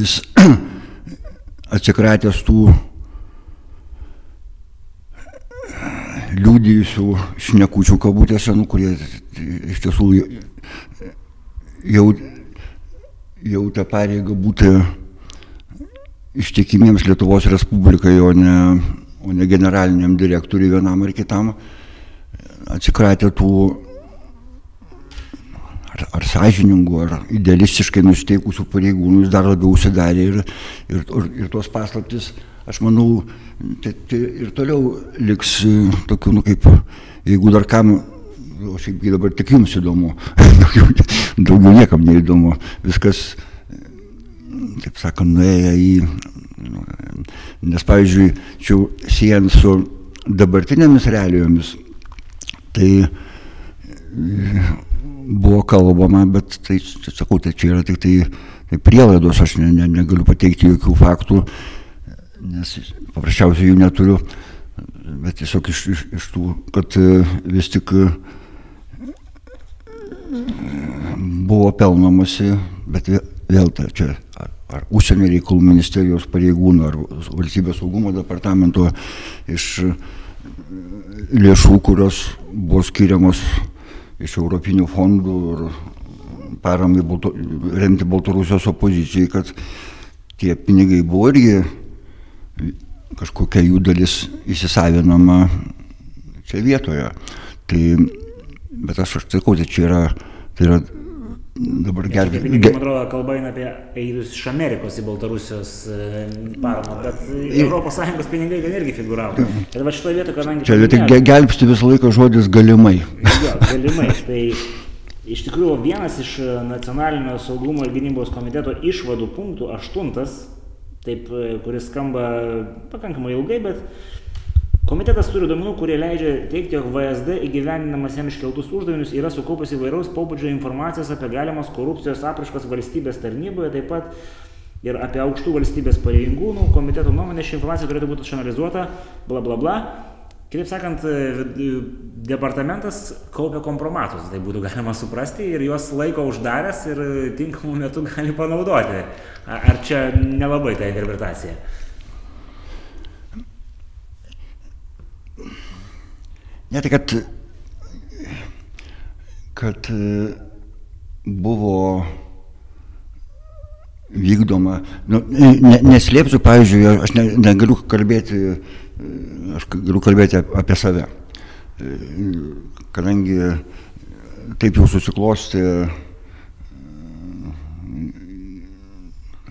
jis atsikratęs tų liūdėjusių šnekučių kabutėse, nu, kurie iš tiesų jau, jau tą pareigą būti ištikimiems Lietuvos Respublikai, o ne, o ne generaliniam direktoriui vienam ar kitam, atsikratė tų ar, ar sąžiningų, ar idealistiškai nusteikusių pareigūnų, jis dar labiau užsidarė ir, ir, ir, ir tos paslaptis, aš manau, tai, tai ir toliau liks tokių, nu kaip, jeigu dar kam o šiaip dabar tik jums įdomu, daugiau, daugiau niekam neįdomu, viskas, taip sakant, nuėjo į, nes pavyzdžiui, čia siejant su dabartinėmis realijomis, tai buvo kalbama, bet tai, sakau, tai čia yra tik tai, tai prielaidos, aš ne, ne, negaliu pateikti jokių faktų, nes paprasčiausiai jų neturiu, bet tiesiog iš, iš, iš tų, kad vis tik buvo pelnomasi, bet vėl ta, čia ar, ar užsienio reikalų ministerijos pareigūnų, ar valstybės saugumo departamento iš lėšų, kurios buvo skiriamos iš europinių fondų ir paramai Balto, remti Baltarusijos opozicijai, kad tie pinigai buvo irgi kažkokia jų dalis įsisavinama čia vietoje. Tai, bet aš aš sakau, tai čia yra, tai yra dabar gelbėti. Man atrodo, kalba eina apie eilus iš Amerikos į Baltarusijos e, paramą, bet ES pinigai ten irgi figuravo. Ir va šitoje vietoje, kadangi... Čia tik ge- gelbsti visą laiką žodis galimai. Jo, galimai. Tai iš tikrųjų vienas iš e, nacionalinio saugumo ir gynybos komiteto išvadų punktų, aštuntas, taip, e, kuris skamba pakankamai ilgai, bet komitetas turi duomenų, kurie leidžia teikti, jog VSD įgyvendinamas jam iškeltus uždavinius yra sukaupęs įvairaus pobūdžio informacijos apie galimas korupcijos apraškas valstybės tarnyboje, taip pat ir apie aukštų valstybės pareigūnų. Komiteto nuomonė ši informacija turėtų būti išanalizuota, bla bla bla. Kitaip sakant, e, departamentas kaupia kompromatus, tai būtų galima suprasti, ir juos laiko uždaręs ir tinkamų metų gali panaudoti. Ar čia nelabai ta interpretacija? Ne tai, kad, kad e, buvo vykdoma, nu, ne, neslėpsiu, pavyzdžiui, aš ne, negaliu kalbėti, e, aš galiu kalbėti ap- apie save. E, Kadangi taip jau susiklosti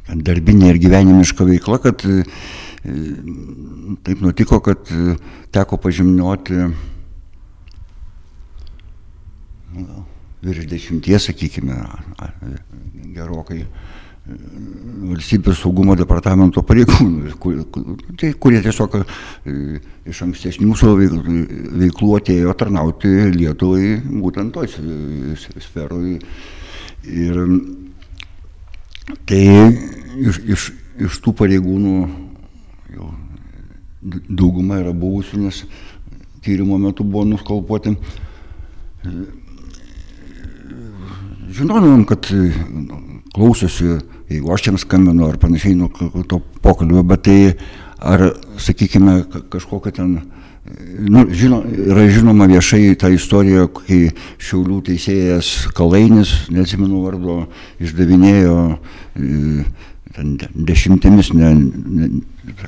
darbinė ir gyvenimiška veikla, kad taip nutiko, kad teko pažymnioti nu, gal virš dešimties, sakykime, gerokai valstybės saugumo departamento pareigūnų, kur- tai, kurie tiesiog e, iš ankstesnių savo veik- veiklų atėjo tarnauti Lietuvai būtent toj sferoj. Ir tai iš, iš, iš tų pareigūnų jau dauguma yra buvusių, nes tyrimo metu buvo nuskalpuoti. Žinodavom, kad e, nu, klausosi, jeigu aš jiems skambinu ar panašiai nuo to pokalbio, bet tai ar, sakykime, ka- kažkokia ten, e, nu, žino, yra žinoma viešai ta istorija, kai Šiaulių teisėjas Kalainis, neatsimenu vardo, išdavinėjo e, ten de- dešimtimis, ne, ne,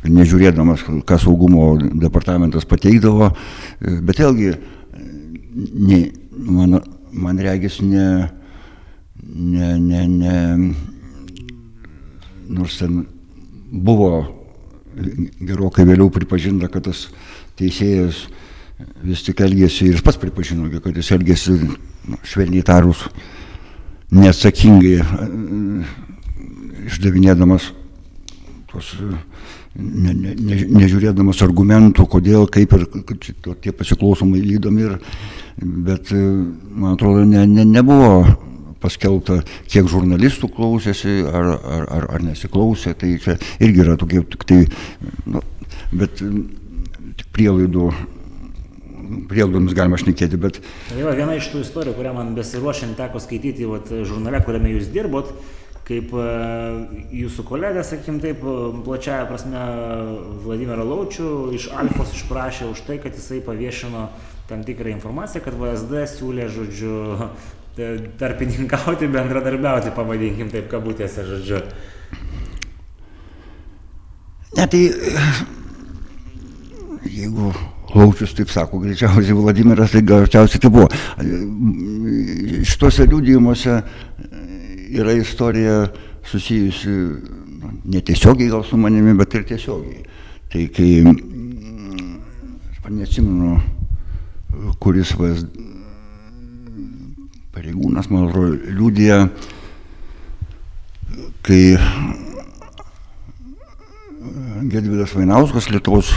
nežiūrėdamas, ką saugumo departamentas pateikdavo, bet vėlgi, ne, man, man regis ne, ne, ne, ne, nors ten buvo gerokai vėliau pripažinta, kad tas teisėjas vis tik elgėsi ir pats pripažino, kad jis elgėsi, nu, švelniai tarus, neatsakingai, e, išdavinėdamas tos, ne, ne, ne, nežiūrėdamas argumentų, kodėl, kaip ir tie pasiklausomai lydomi, ir, bet e, man atrodo, ne, ne, nebuvo paskelbta, kiek žurnalistų klausėsi ar, ar, ar, ar nesiklausė, tai čia irgi yra tokie tik tai, nu, bet tik prielaidų, prielaidomis galima šnekėti, bet Tai va, viena iš tų istorijų, kurią man besiruošiant teko skaityti vat, žurnale, kuriame jūs dirbot, kaip e, jūsų kolega, sakykim taip, plačiaja prasme Vladimirą Laučių iš Alfos išprašė už tai, kad jisai paviešino tam tikrą informaciją, kad VSD siūlė, žodžiu, tarpininkauti, bendradarbiauti, pavadinkim taip kabutėse, žodžiu. Ne, tai jeigu Laučius taip sako, greičiausiai Vladimiras, tai greičiausiai tai buvo. Šituose liūdėjimuose yra istorija susijusi netiesiogiai gal su manimi, bet ir tiesiogiai. Tai kai, aš neatsimenu, kuris vas pareigūnas, man atrodo, liūdėjo, kai Gedvidas Vainauskas, Lietuvos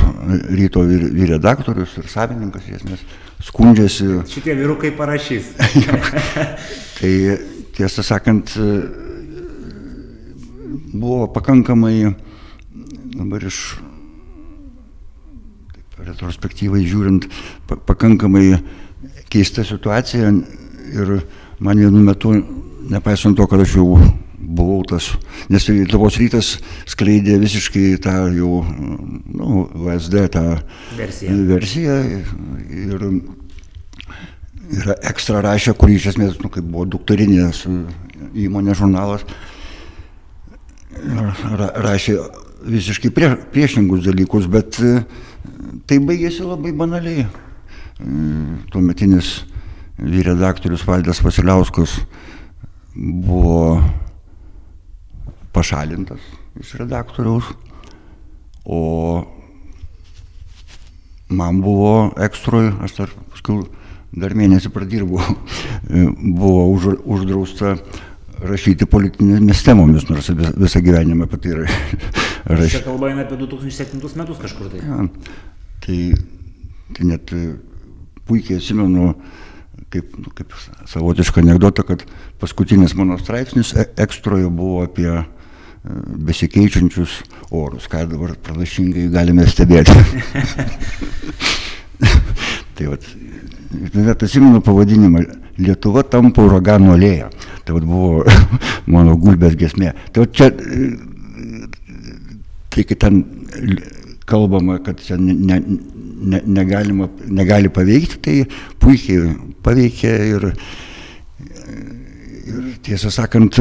ryto vyr, vyr redaktorius ir savininkas, iš esmės, skundžiasi, Šitie vyrukai parašys. tai tiesą sakant, buvo pakankamai dabar iš retrospektyvai žiūrint, pa, pakankamai keista situacija ir man vienu metu, nepaisant to, kad aš jau buvau tas, nes Lietuvos rytas skleidė visiškai tą jau, nu, VSD tą versiją. versiją ir, ir ekstra rašė, kurį iš esmės, nu, kaip buvo doktorinės įmonės žurnalas, ra, rašė visiškai prie, priešingus dalykus, bet tai baigėsi labai banaliai. Tuometinis vyredaktorius Valdas Vasiliauskas buvo pašalintas iš redaktoriaus, o man buvo ekstrui, aš dar paskui dar mėnesį pradirbau, buvo už, uždrausta rašyti politinėmis temomis, nors visą gyvenimą apie tai rašyti. Čia kalba eina apie 2007 metus kažkur tai. Ja, tai, tai net puikiai atsimenu, kaip, nu, kaip savotišką anegdotą, kad paskutinis mano straipsnis e, ekstroje buvo apie e, besikeičiančius orus, ką dabar pranašingai galime stebėti. tai vat, net atsimenu pavadinimą Lietuva tampa uraganų alėja. Tai vat, buvo mano gulbės gesmė. Tai vat, čia, tai kai ten kalbama, kad čia ne, ne, ne, negalima, negali paveikti, tai puikiai paveikė ir, ir tiesą sakant,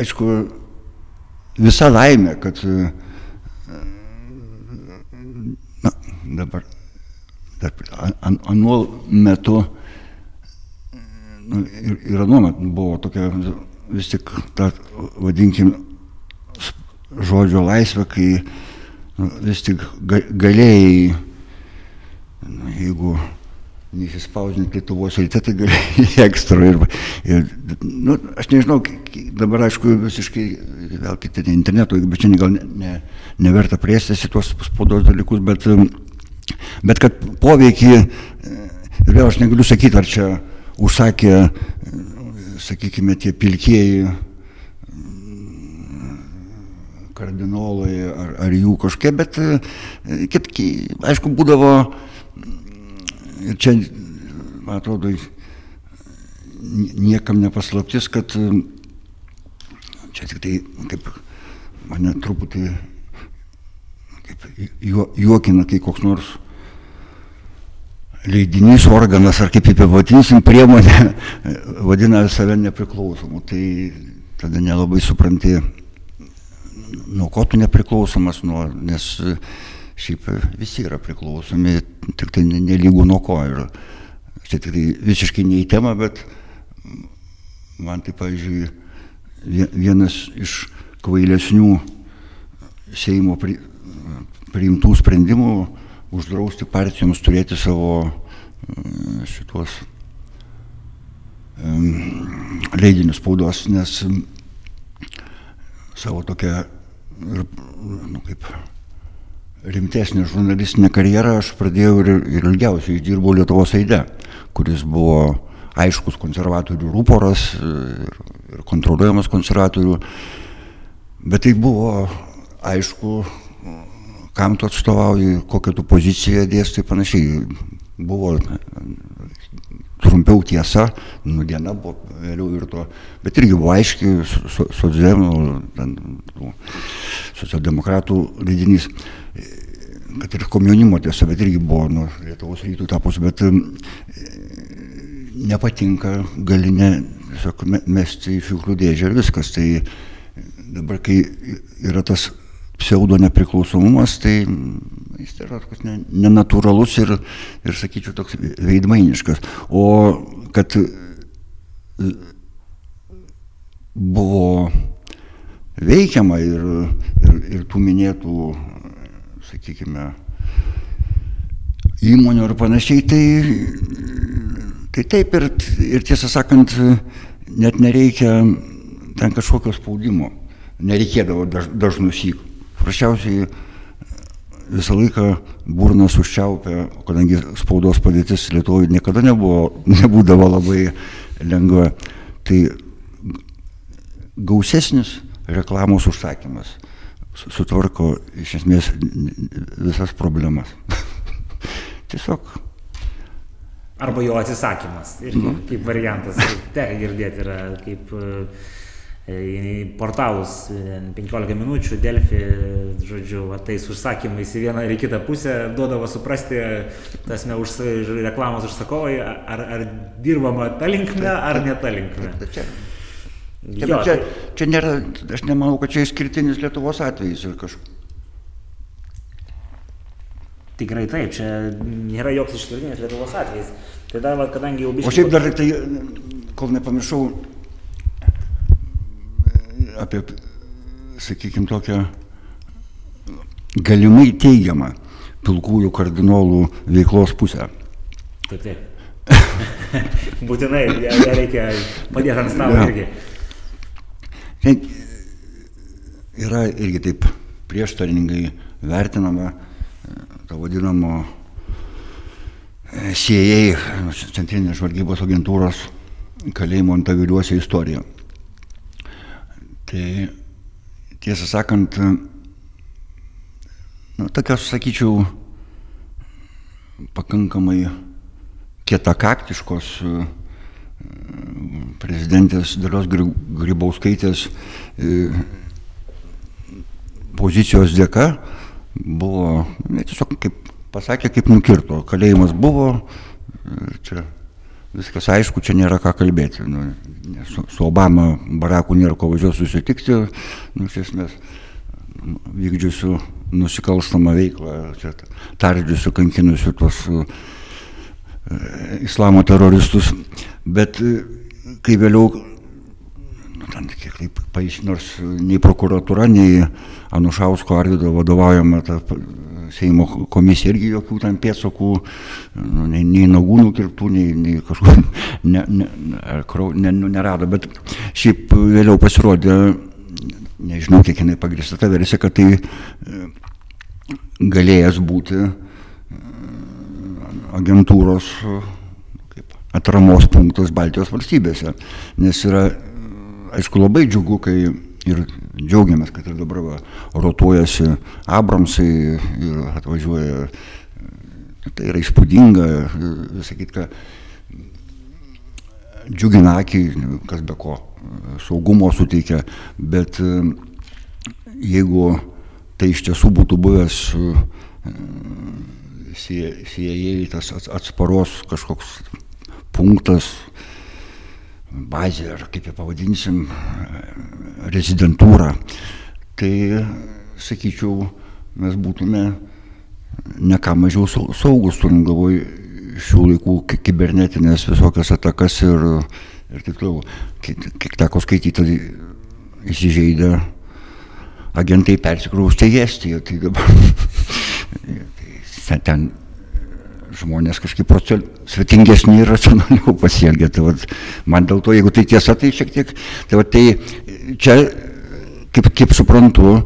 aišku, visa laimė, kad na, dabar, dar an, anuo metu nu, ir, ir anuo metu buvo tokia vis tik ta, vadinkim, žodžio laisvė, kai nu, vis tik ga, galėjai, nu, jeigu neįsispausdinti Lietuvos ryte, tai galėjai ekstra. Ir, ir, nu, aš nežinau, dabar aišku, visiškai, vėl kiti interneto, bet čia gal ne, ne, neverta priestis į tuos spaudos dalykus, bet, bet kad poveikį, ir vėl aš negaliu sakyti, ar čia užsakė sakykime, tie pilkieji kardinolai ar, ar jų kažkokie, bet kit, aišku, būdavo ir čia, man atrodo, niekam nepaslaptis, kad čia tik tai kaip mane truputį kaip juokina, kai koks nors leidinys, organas ar kaip jį pavadinsim, priemonė vadina save nepriklausomu. Tai tada nelabai supranti, nuo ko tu nepriklausomas, nuo, nes šiaip visi yra priklausomi, tik tai nelygų nuo ko. Ir čia tik tai visiškai ne į temą, bet man tai, pavyzdžiui, vienas iš kvailesnių Seimo pri, priimtų sprendimų uždrausti partijoms turėti savo mm, šitos leidinius spaudos, nes savo tokią nu, kaip rimtesnę žurnalistinę karjerą aš pradėjau ir, ir ilgiausiai išdirbau Lietuvos Aide, kuris buvo aiškus konservatorių rūporas ir, ir kontroliuojamas konservatorių, bet tai buvo aišku kam tu atstovauji, kokią tu poziciją dėstai panašiai. Buvo trumpiau tiesa, nu diena buvo vėliau ir to, bet irgi buvo aiški socialdemokratų leidinys, kad ir komjaunimo tiesa, bet irgi buvo nu, Lietuvos rytų tapus, bet nepatinka, gali ne, tiesiog mesti į šiuklų dėžę ir viskas. Tai dabar, kai yra tas pseudo nepriklausomumas, tai jis yra toks nenatūralus ir, ir, sakyčiau, toks veidmainiškas. O kad buvo veikiama ir, ir, ir tų minėtų, sakykime, įmonių ir panašiai, tai, tai taip ir, ir tiesą sakant, net nereikia ten kažkokio spaudimo. Nereikėdavo daž, dažnų sykų Prašiausiai visą laiką burnas užčiaupia, kadangi spaudos padėtis Lietuvoje niekada nebuvo, nebūdavo labai lengva, tai gausesnis reklamos užsakymas sutvarko iš esmės visas problemas. Tiesiog Arba jo atsisakymas. Ir kaip, kaip variantas. Tekia girdėti yra kaip į portalus 15 minučių, Delfi, žodžiu, va, tais užsakymais į vieną ir į kitą pusę duodavo suprasti, tasme, už, reklamos užsakovai, ar, ar dirbama ta linkme, ar ne ta linkme. Čia, jo, čia, čia, čia nėra, aš nemanau, kad čia išskirtinis Lietuvos atvejis ir kažkoks. Tikrai taip, čia nėra joks išskirtinis Lietuvos atvejis. Tai dar, va, kadangi jau biškai... O šiaip dar tai, kol nepamiršau, apie, sakykime, tokią galimai teigiamą pilkųjų kardinolų veiklos pusę. Taip, taip. Būtinai, ją, ją reikia padėti ant stalo irgi. Ten yra irgi taip prieštaringai vertinama to vadinamo CIA, Centrinės žvalgybos agentūros kalėjimo antaviliuose istorija. Tai tiesą sakant, nu, tokios, sakyčiau, pakankamai kietakaktiškos prezidentės Dalios Grybauskaitės pozicijos dėka buvo, ne, tiesiog kaip pasakė, kaip nukirto. Kalėjimas buvo, čia viskas aišku, čia nėra ką kalbėti. Nu, su, su Obama Baraku nėra ko važiuoti susitikti, nu, iš esmės vykdžiusių nusikalstamą veiklą, tardžiusių, kankinusių tuos uh, islamo teroristus. Bet kai vėliau ten kiek taip nors nei prokuratūra, nei Anušausko Arvido vadovaujama ta Seimo komisija irgi jokių ten pėdsakų, nu, nei, nei nagų nukirptų, nei, nei kažkur ne, ne, ne, nu, nerado, bet šiaip vėliau pasirodė, nežinau kiek jinai pagrįsta ta versija, kad tai galėjęs būti agentūros kaip, atramos punktas Baltijos valstybėse, nes yra aišku, labai džiugu, kai ir džiaugiamės, kad ir dabar va, rotuojasi Abramsai ir atvažiuoja, tai yra įspūdinga, sakyt, kad džiugina akį, kas be ko, saugumo suteikia, bet jeigu tai iš tiesų būtų buvęs CIA tas atsparos kažkoks punktas, bazė, ar kaip ją pavadinsim, rezidentūrą, tai, sakyčiau, mes būtume ne ką mažiau saugus, turim galvoj šių laikų kibernetinės visokias atakas ir, ir taip toliau. Kiek teko skaityti, įsižeidę agentai persikraustė į Estiją, tai dabar ten žmonės kažkaip svetingesni ir racionaliau pasielgia. Tai vat, man dėl to, jeigu tai tiesa, tai šiek tiek, tai, vat, tai čia, kaip, kaip suprantu,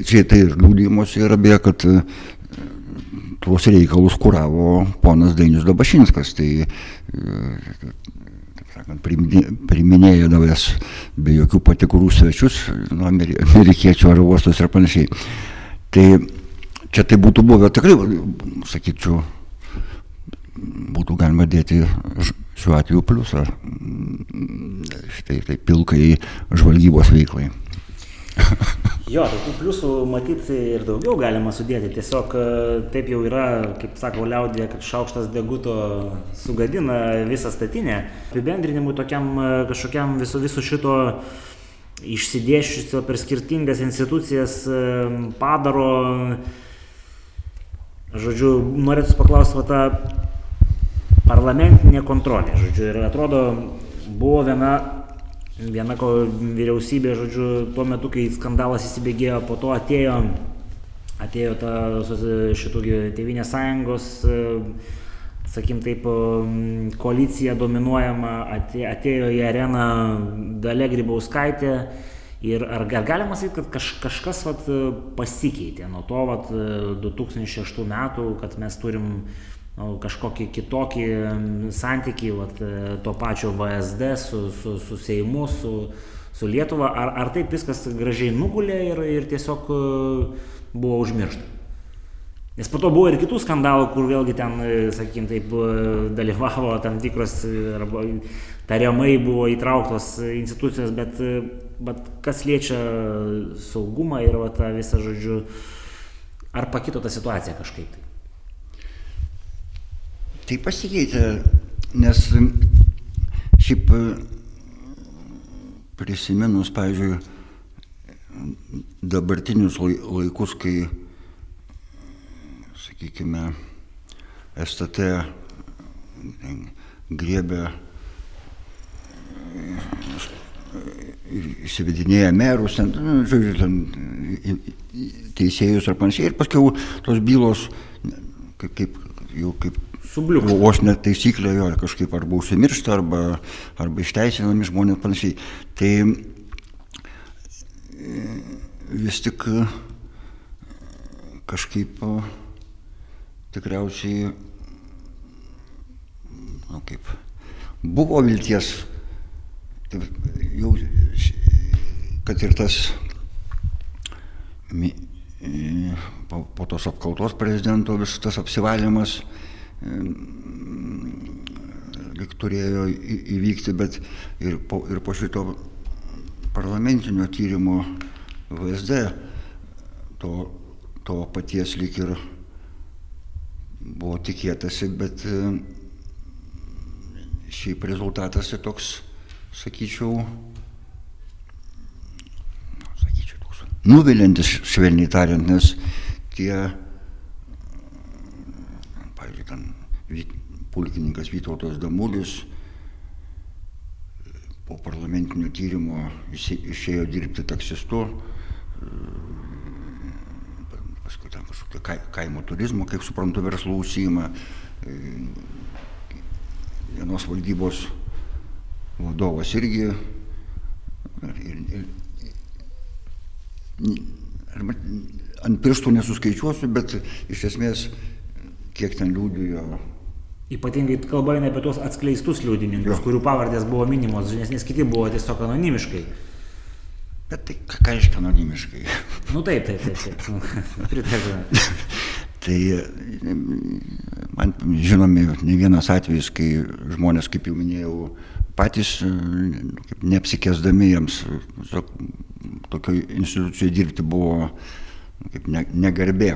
čia tai ir liūdėjimuose yra beje, kad tuos reikalus kuravo ponas Dainius Dabašinskas. Tai, sakant, priminėjo davęs be jokių patikrų svečius, nu, amerikiečių ar uostus ir panašiai. Tai čia tai būtų buvę tikrai, sakyčiau, būtų galima dėti šiuo atveju pliusą štai tai pilkai žvalgybos veiklai. jo, tokių pliusų matyti ir daugiau galima sudėti. Tiesiog taip jau yra, kaip sako liaudė, kad šaukštas deguto sugadina visą statinę. Apibendrinimui tokiam kažkokiam viso, viso šito išsidėščiusio per skirtingas institucijas padaro Žodžiu, norėtų paklausti, va ta parlamentinė kontrolė, žodžiu, ir atrodo, buvo viena, viena ko vyriausybė, žodžiu, tuo metu, kai skandalas įsibėgėjo, po to atėjo, atėjo ta šitų Tevinės sąjungos, sakim taip, koalicija dominuojama, atėjo į areną Dalė Grybauskaitė Ir ar, ar galima sakyti, kad kaž, kažkas vat, pasikeitė nuo to vat, 2006 metų, kad mes turim nu, kažkokį kitokį santykį vat, to pačio VSD su, su, su Seimu, su, su Lietuva, ar, ar taip viskas gražiai nugulė ir, ir tiesiog buvo užmiršta? Nes po to buvo ir kitų skandalų, kur vėlgi ten, sakykime, taip dalyvavo tam tikros arba tariamai buvo įtrauktos institucijos, bet, bet kas liečia saugumą ir va, tą visą, žodžiu, ar pakito ta situacija kažkaip tai? Tai pasikeitė, nes šiaip prisiminus, pavyzdžiui, dabartinius laikus, kai sakykime, STT griebė įsivedinėja merus, ten, nu, žodžiu, ten, teisėjus ar panašiai. Ir paskui tos bylos, kaip, kaip jau kaip Subliūkšta. vos net taisyklė jo kažkaip arba užsimiršta, arba, arba išteisinami žmonės panašiai. Tai vis tik kažkaip tikriausiai, nu kaip, buvo vilties, taip, jau, kad ir tas po, po tos apkaltos prezidento vis tas apsivalymas lik turėjo įvykti, bet ir po, ir po šito parlamentinio tyrimo VSD to, to paties lik ir buvo tikėtasi, bet e, šiaip rezultatas tai toks, sakyčiau, sakyčiau, toks nuvilintis, švelniai tariant, nes tie, pavyzdžiui, ten pulkininkas Vytautas Damulis po parlamentinio tyrimo išėjo dirbti taksistu, paskui ten kažkokio kaimo turizmo, kaip suprantu, verslų užsijima. Vienos valdybos vadovas irgi. Ir, ir, ant pirštų nesuskaičiuosiu, bet iš esmės kiek ten liūdėjo. Ypatingai kalba eina apie tuos atskleistus liudininkus, jo. kurių pavardės buvo minimos, nes kiti buvo tiesiog anonimiškai. Bet tai ką reiškia anonimiškai? Nu taip, taip, taip, taip. Pritariu. tai man žinomi ne vienas atvejis, kai žmonės, kaip jau minėjau, patys kaip, neapsikesdami jiems tokio institucijoje dirbti buvo kaip ne, negarbė.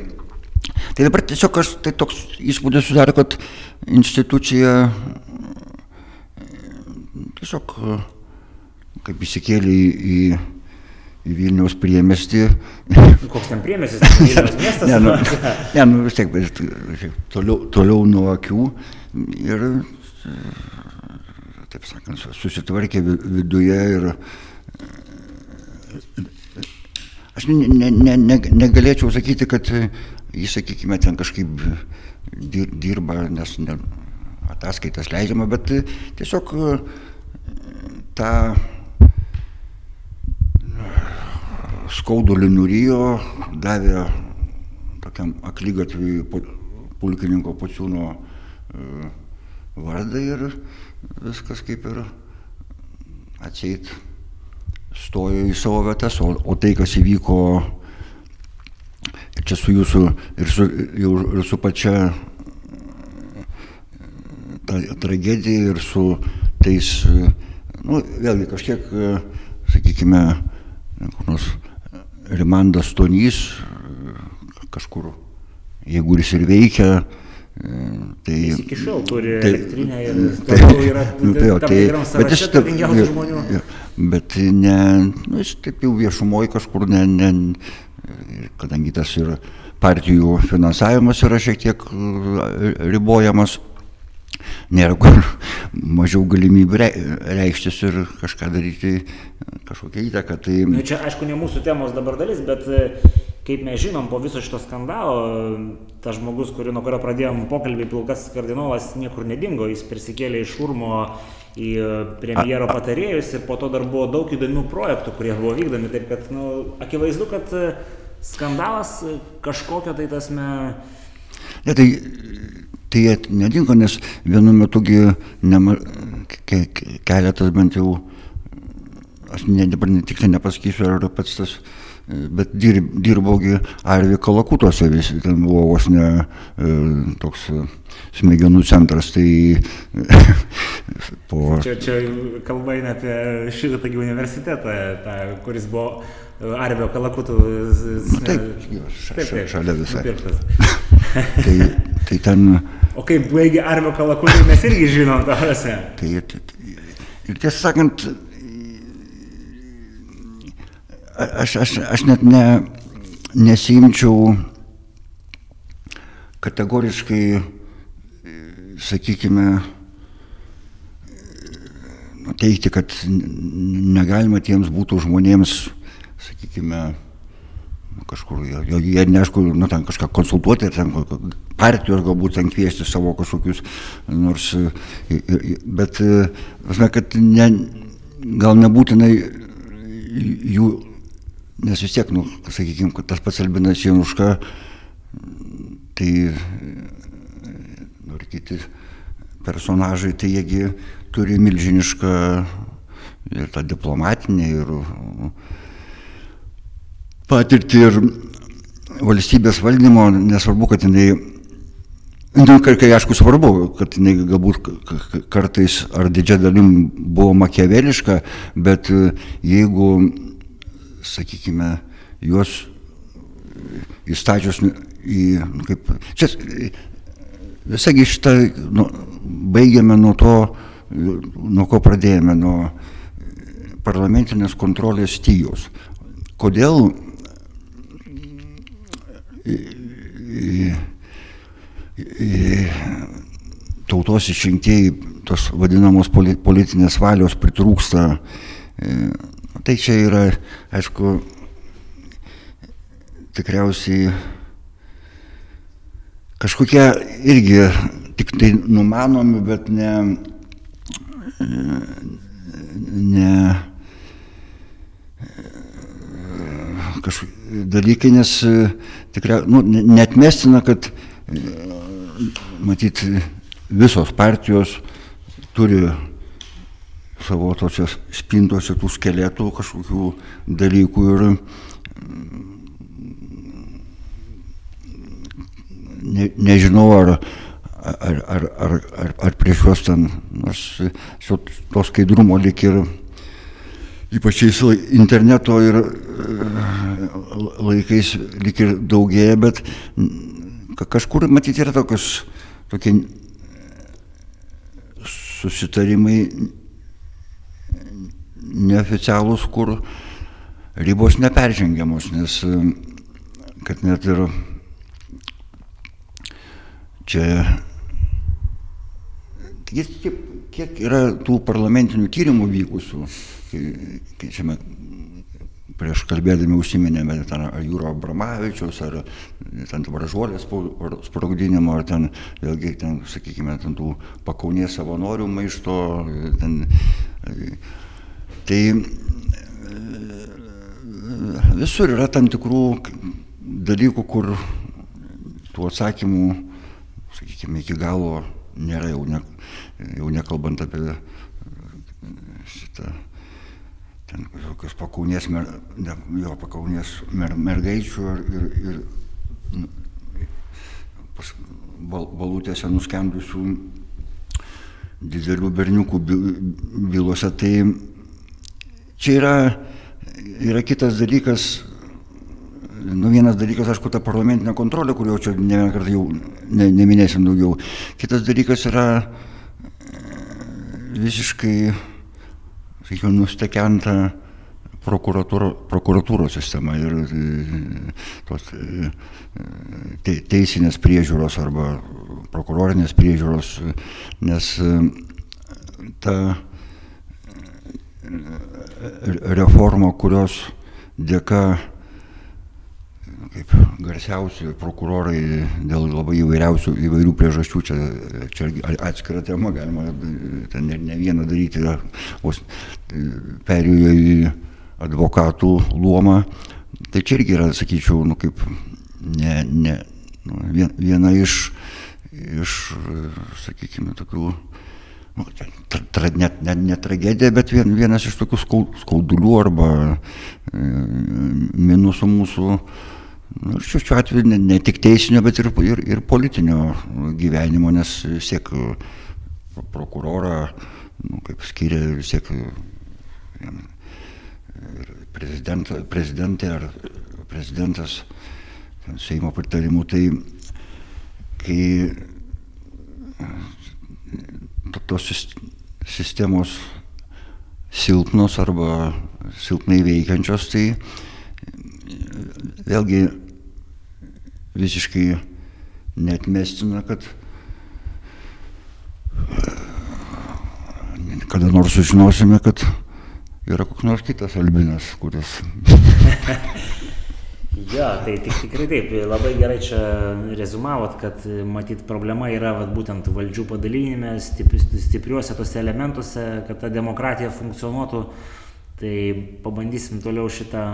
Tai dabar tiesiog aš tai toks įspūdis sudarė, kad institucija tiesiog kaip įsikėlė į, į į Vilniaus priemestį. Koks ten priemestis, Vilniaus miestas? ne, nu, ne, nu vis tiek, bet toliau, toliau nuo akių ir, taip sakant, susitvarkė viduje ir aš ne, ne, ne, ne, negalėčiau sakyti, kad jis, sakykime, ten kažkaip dirba, nes ne, ataskaitas leidžiama, bet tiesiog tą skaudulį nurijo, davė tokiam aklygatviui pulkininko Pociūno e, vardą ir viskas kaip ir atseit stojo į savo vietas, o, o tai, kas įvyko čia su jūsų ir su, ir su pačia ta tragedija ir su tais, nu, vėlgi kažkiek, sakykime, kur nors Rimandas Stonys kažkur, jeigu jis ir veikia, Tai jis iki šiol turi tai, elektrinę ir tai, yra nu, tai, tam tai, tikram sąraše turtingiausių žmonių. Ja, bet ne, nu, jis taip jau viešumoje kažkur, ne, ne, kadangi tas ir partijų finansavimas yra šiek tiek ribojamas, nėra kur mažiau galimybių reikštis ir kažką daryti, kažkokią įtaką. Tai... Nu, čia aišku ne mūsų temos dabar dalis, bet e, kaip mes žinom, po viso šito skandalo, tas žmogus, kuri, nuo kurio pradėjom pokalbį, Pilkas kardinolas niekur nedingo, jis prisikėlė iš Urmo į e, premjero patarėjus ir po to dar buvo daug įdomių projektų, kurie buvo vykdomi. Taip kad, nu, akivaizdu, kad e, skandalas kažkokio tai tasme... Ne, tai tai jie nedingo, nes vienu metugi nema, ke, keletas bent jau, aš ne, dabar tiksliai nepasakysiu, ar pats tas bet dirb, dirbaugi Arvi Kalakutose, visi ten buvo vos ne e, toks smegenų centras, tai po... Čia, čia kalba eina apie šitą tokį universitetą, tą, kuris buvo Arvio Kalakutų. Nu, taip, ša, ša, šalia visai. tai, tai ten... O kaip baigė Arvio Kalakutį, mes irgi žinom, tarasi. Tai, tai, tai, ir tiesą sakant, aš, aš, aš net ne, nesimčiau kategoriškai sakykime, teikti, kad negalima tiems būtų žmonėms, sakykime, kažkur, jie, jie neaišku, nu, ten kažką konsultuoti, ten partijos galbūt ten kviesti savo kažkokius, nors, bet, žinai, kad ne, gal nebūtinai jų, nes vis tiek, nu, sakykime, tas pats Albinas Januška, tai ir kiti personažai, tai jiegi turi milžinišką ir tą diplomatinę, ir patirtį, ir valstybės valdymo, nesvarbu, kad jinai, nu, kai, aišku svarbu, kad jinai galbūt kartais ar didžia dalim buvo makiaveliška, bet jeigu, sakykime, juos įstačius į, kaip, čia Visagi šitą nu, baigėme nuo to, nuo ko pradėjome, nuo parlamentinės kontrolės stygiaus. Kodėl tautos išrinktieji tos vadinamos politinės valios pritrūksta, tai čia yra, aišku, tikriausiai kažkokie irgi tik tai numanomi, bet ne, ne kažkokie dalykai, nes tikrai nu, netmestina, kad matyt visos partijos turi savo tose spintose tų skeletų kažkokių dalykų ir ne, nežinau, ar, ar, ar, ar, ar, ar prieš juos ten, nors to skaidrumo lik ir ypač šiais interneto ir laikais lik ir daugėja, bet kažkur matyti yra tokios, tokie susitarimai neoficialūs, kur ribos neperžengiamos, nes kad net ir Čia kiek, kiek yra tų parlamentinių tyrimų vykusių, kai, kai čia prieš kalbėdami užsiminėme ten ar Jūro Abramavičiaus, ar ten Bražuolės sprogdinimo, ar ten, vėlgi, ten, sakykime, ten tų pakaunės savanorių maišto. Ten, tai visur yra tam tikrų dalykų, kur tų atsakymų sakykime, iki galo nėra jau, ne, jau nekalbant apie šitą, ten kokios pakaunės, mer, ne, jo pakaunės mer, mergaičių ir, ir, ir nu, pas, bal, balutėse nuskendusių didelių berniukų bylose. Tai čia yra, yra kitas dalykas, nu, vienas dalykas, aišku, ta parlamentinė kontrolė, kurio čia ne vieną kartą jau ne, neminėsim daugiau. Kitas dalykas yra e, visiškai, sakyčiau, nustekenta prokuratūro, prokuratūros sistema ir e, tos e, te, teisinės priežiūros arba prokurorinės priežiūros, nes ta reforma, kurios dėka kaip garsiausi prokurorai dėl labai įvairiausių įvairių priežasčių, čia, čia atskira tema, galima ten ne, ne vieną daryti, vos perėjo į advokatų luomą. Tai čia irgi yra, sakyčiau, nu, kaip ne, ne, nu, viena iš, iš, sakykime, tokių nu, tra, net, net ne tragedija, bet vien, vienas iš tokių skaudulių arba e, minusų mūsų, nu, šiuo, šiuo atveju ne, ne tik teisinio, bet ir, ir, ir politinio gyvenimo, nes vis tiek prokurorą, nu, kaip skiria vis tiek prezidentė ar prezidentas Seimo pritarimu, tai kai tos sistemos silpnos arba silpnai veikiančios, tai vėlgi visiškai netmestina, kad kada nors sužinosime, kad yra koks nors kitas albinas, kuris Jo, tai tik, tikrai taip, labai gerai čia rezumavot, kad matyt problema yra vat, būtent valdžių padalinime, stipri, stipriuose tose elementuose, kad ta demokratija funkcionuotų. Tai pabandysim toliau šitą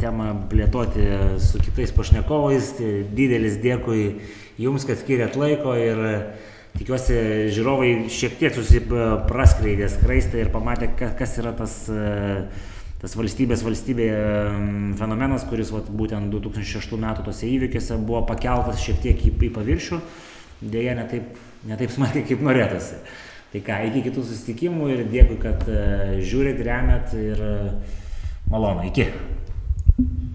temą plėtoti su kitais pašnekovais. Tai didelis dėkui Jums, kad skiriat laiko ir tikiuosi žiūrovai šiek tiek susipraskleidė skraistą ir pamatė, kas yra tas uh, tas valstybės valstybėje fenomenas, kuris vat, būtent 2006 metų tose įvykiuose buvo pakeltas šiek tiek į, į paviršių, dėja netaip, netaip smarkiai kaip norėtųsi. Tai ką, iki kitų susitikimų ir dėkui, kad žiūrit, remiat ir malonu, iki. Thank you.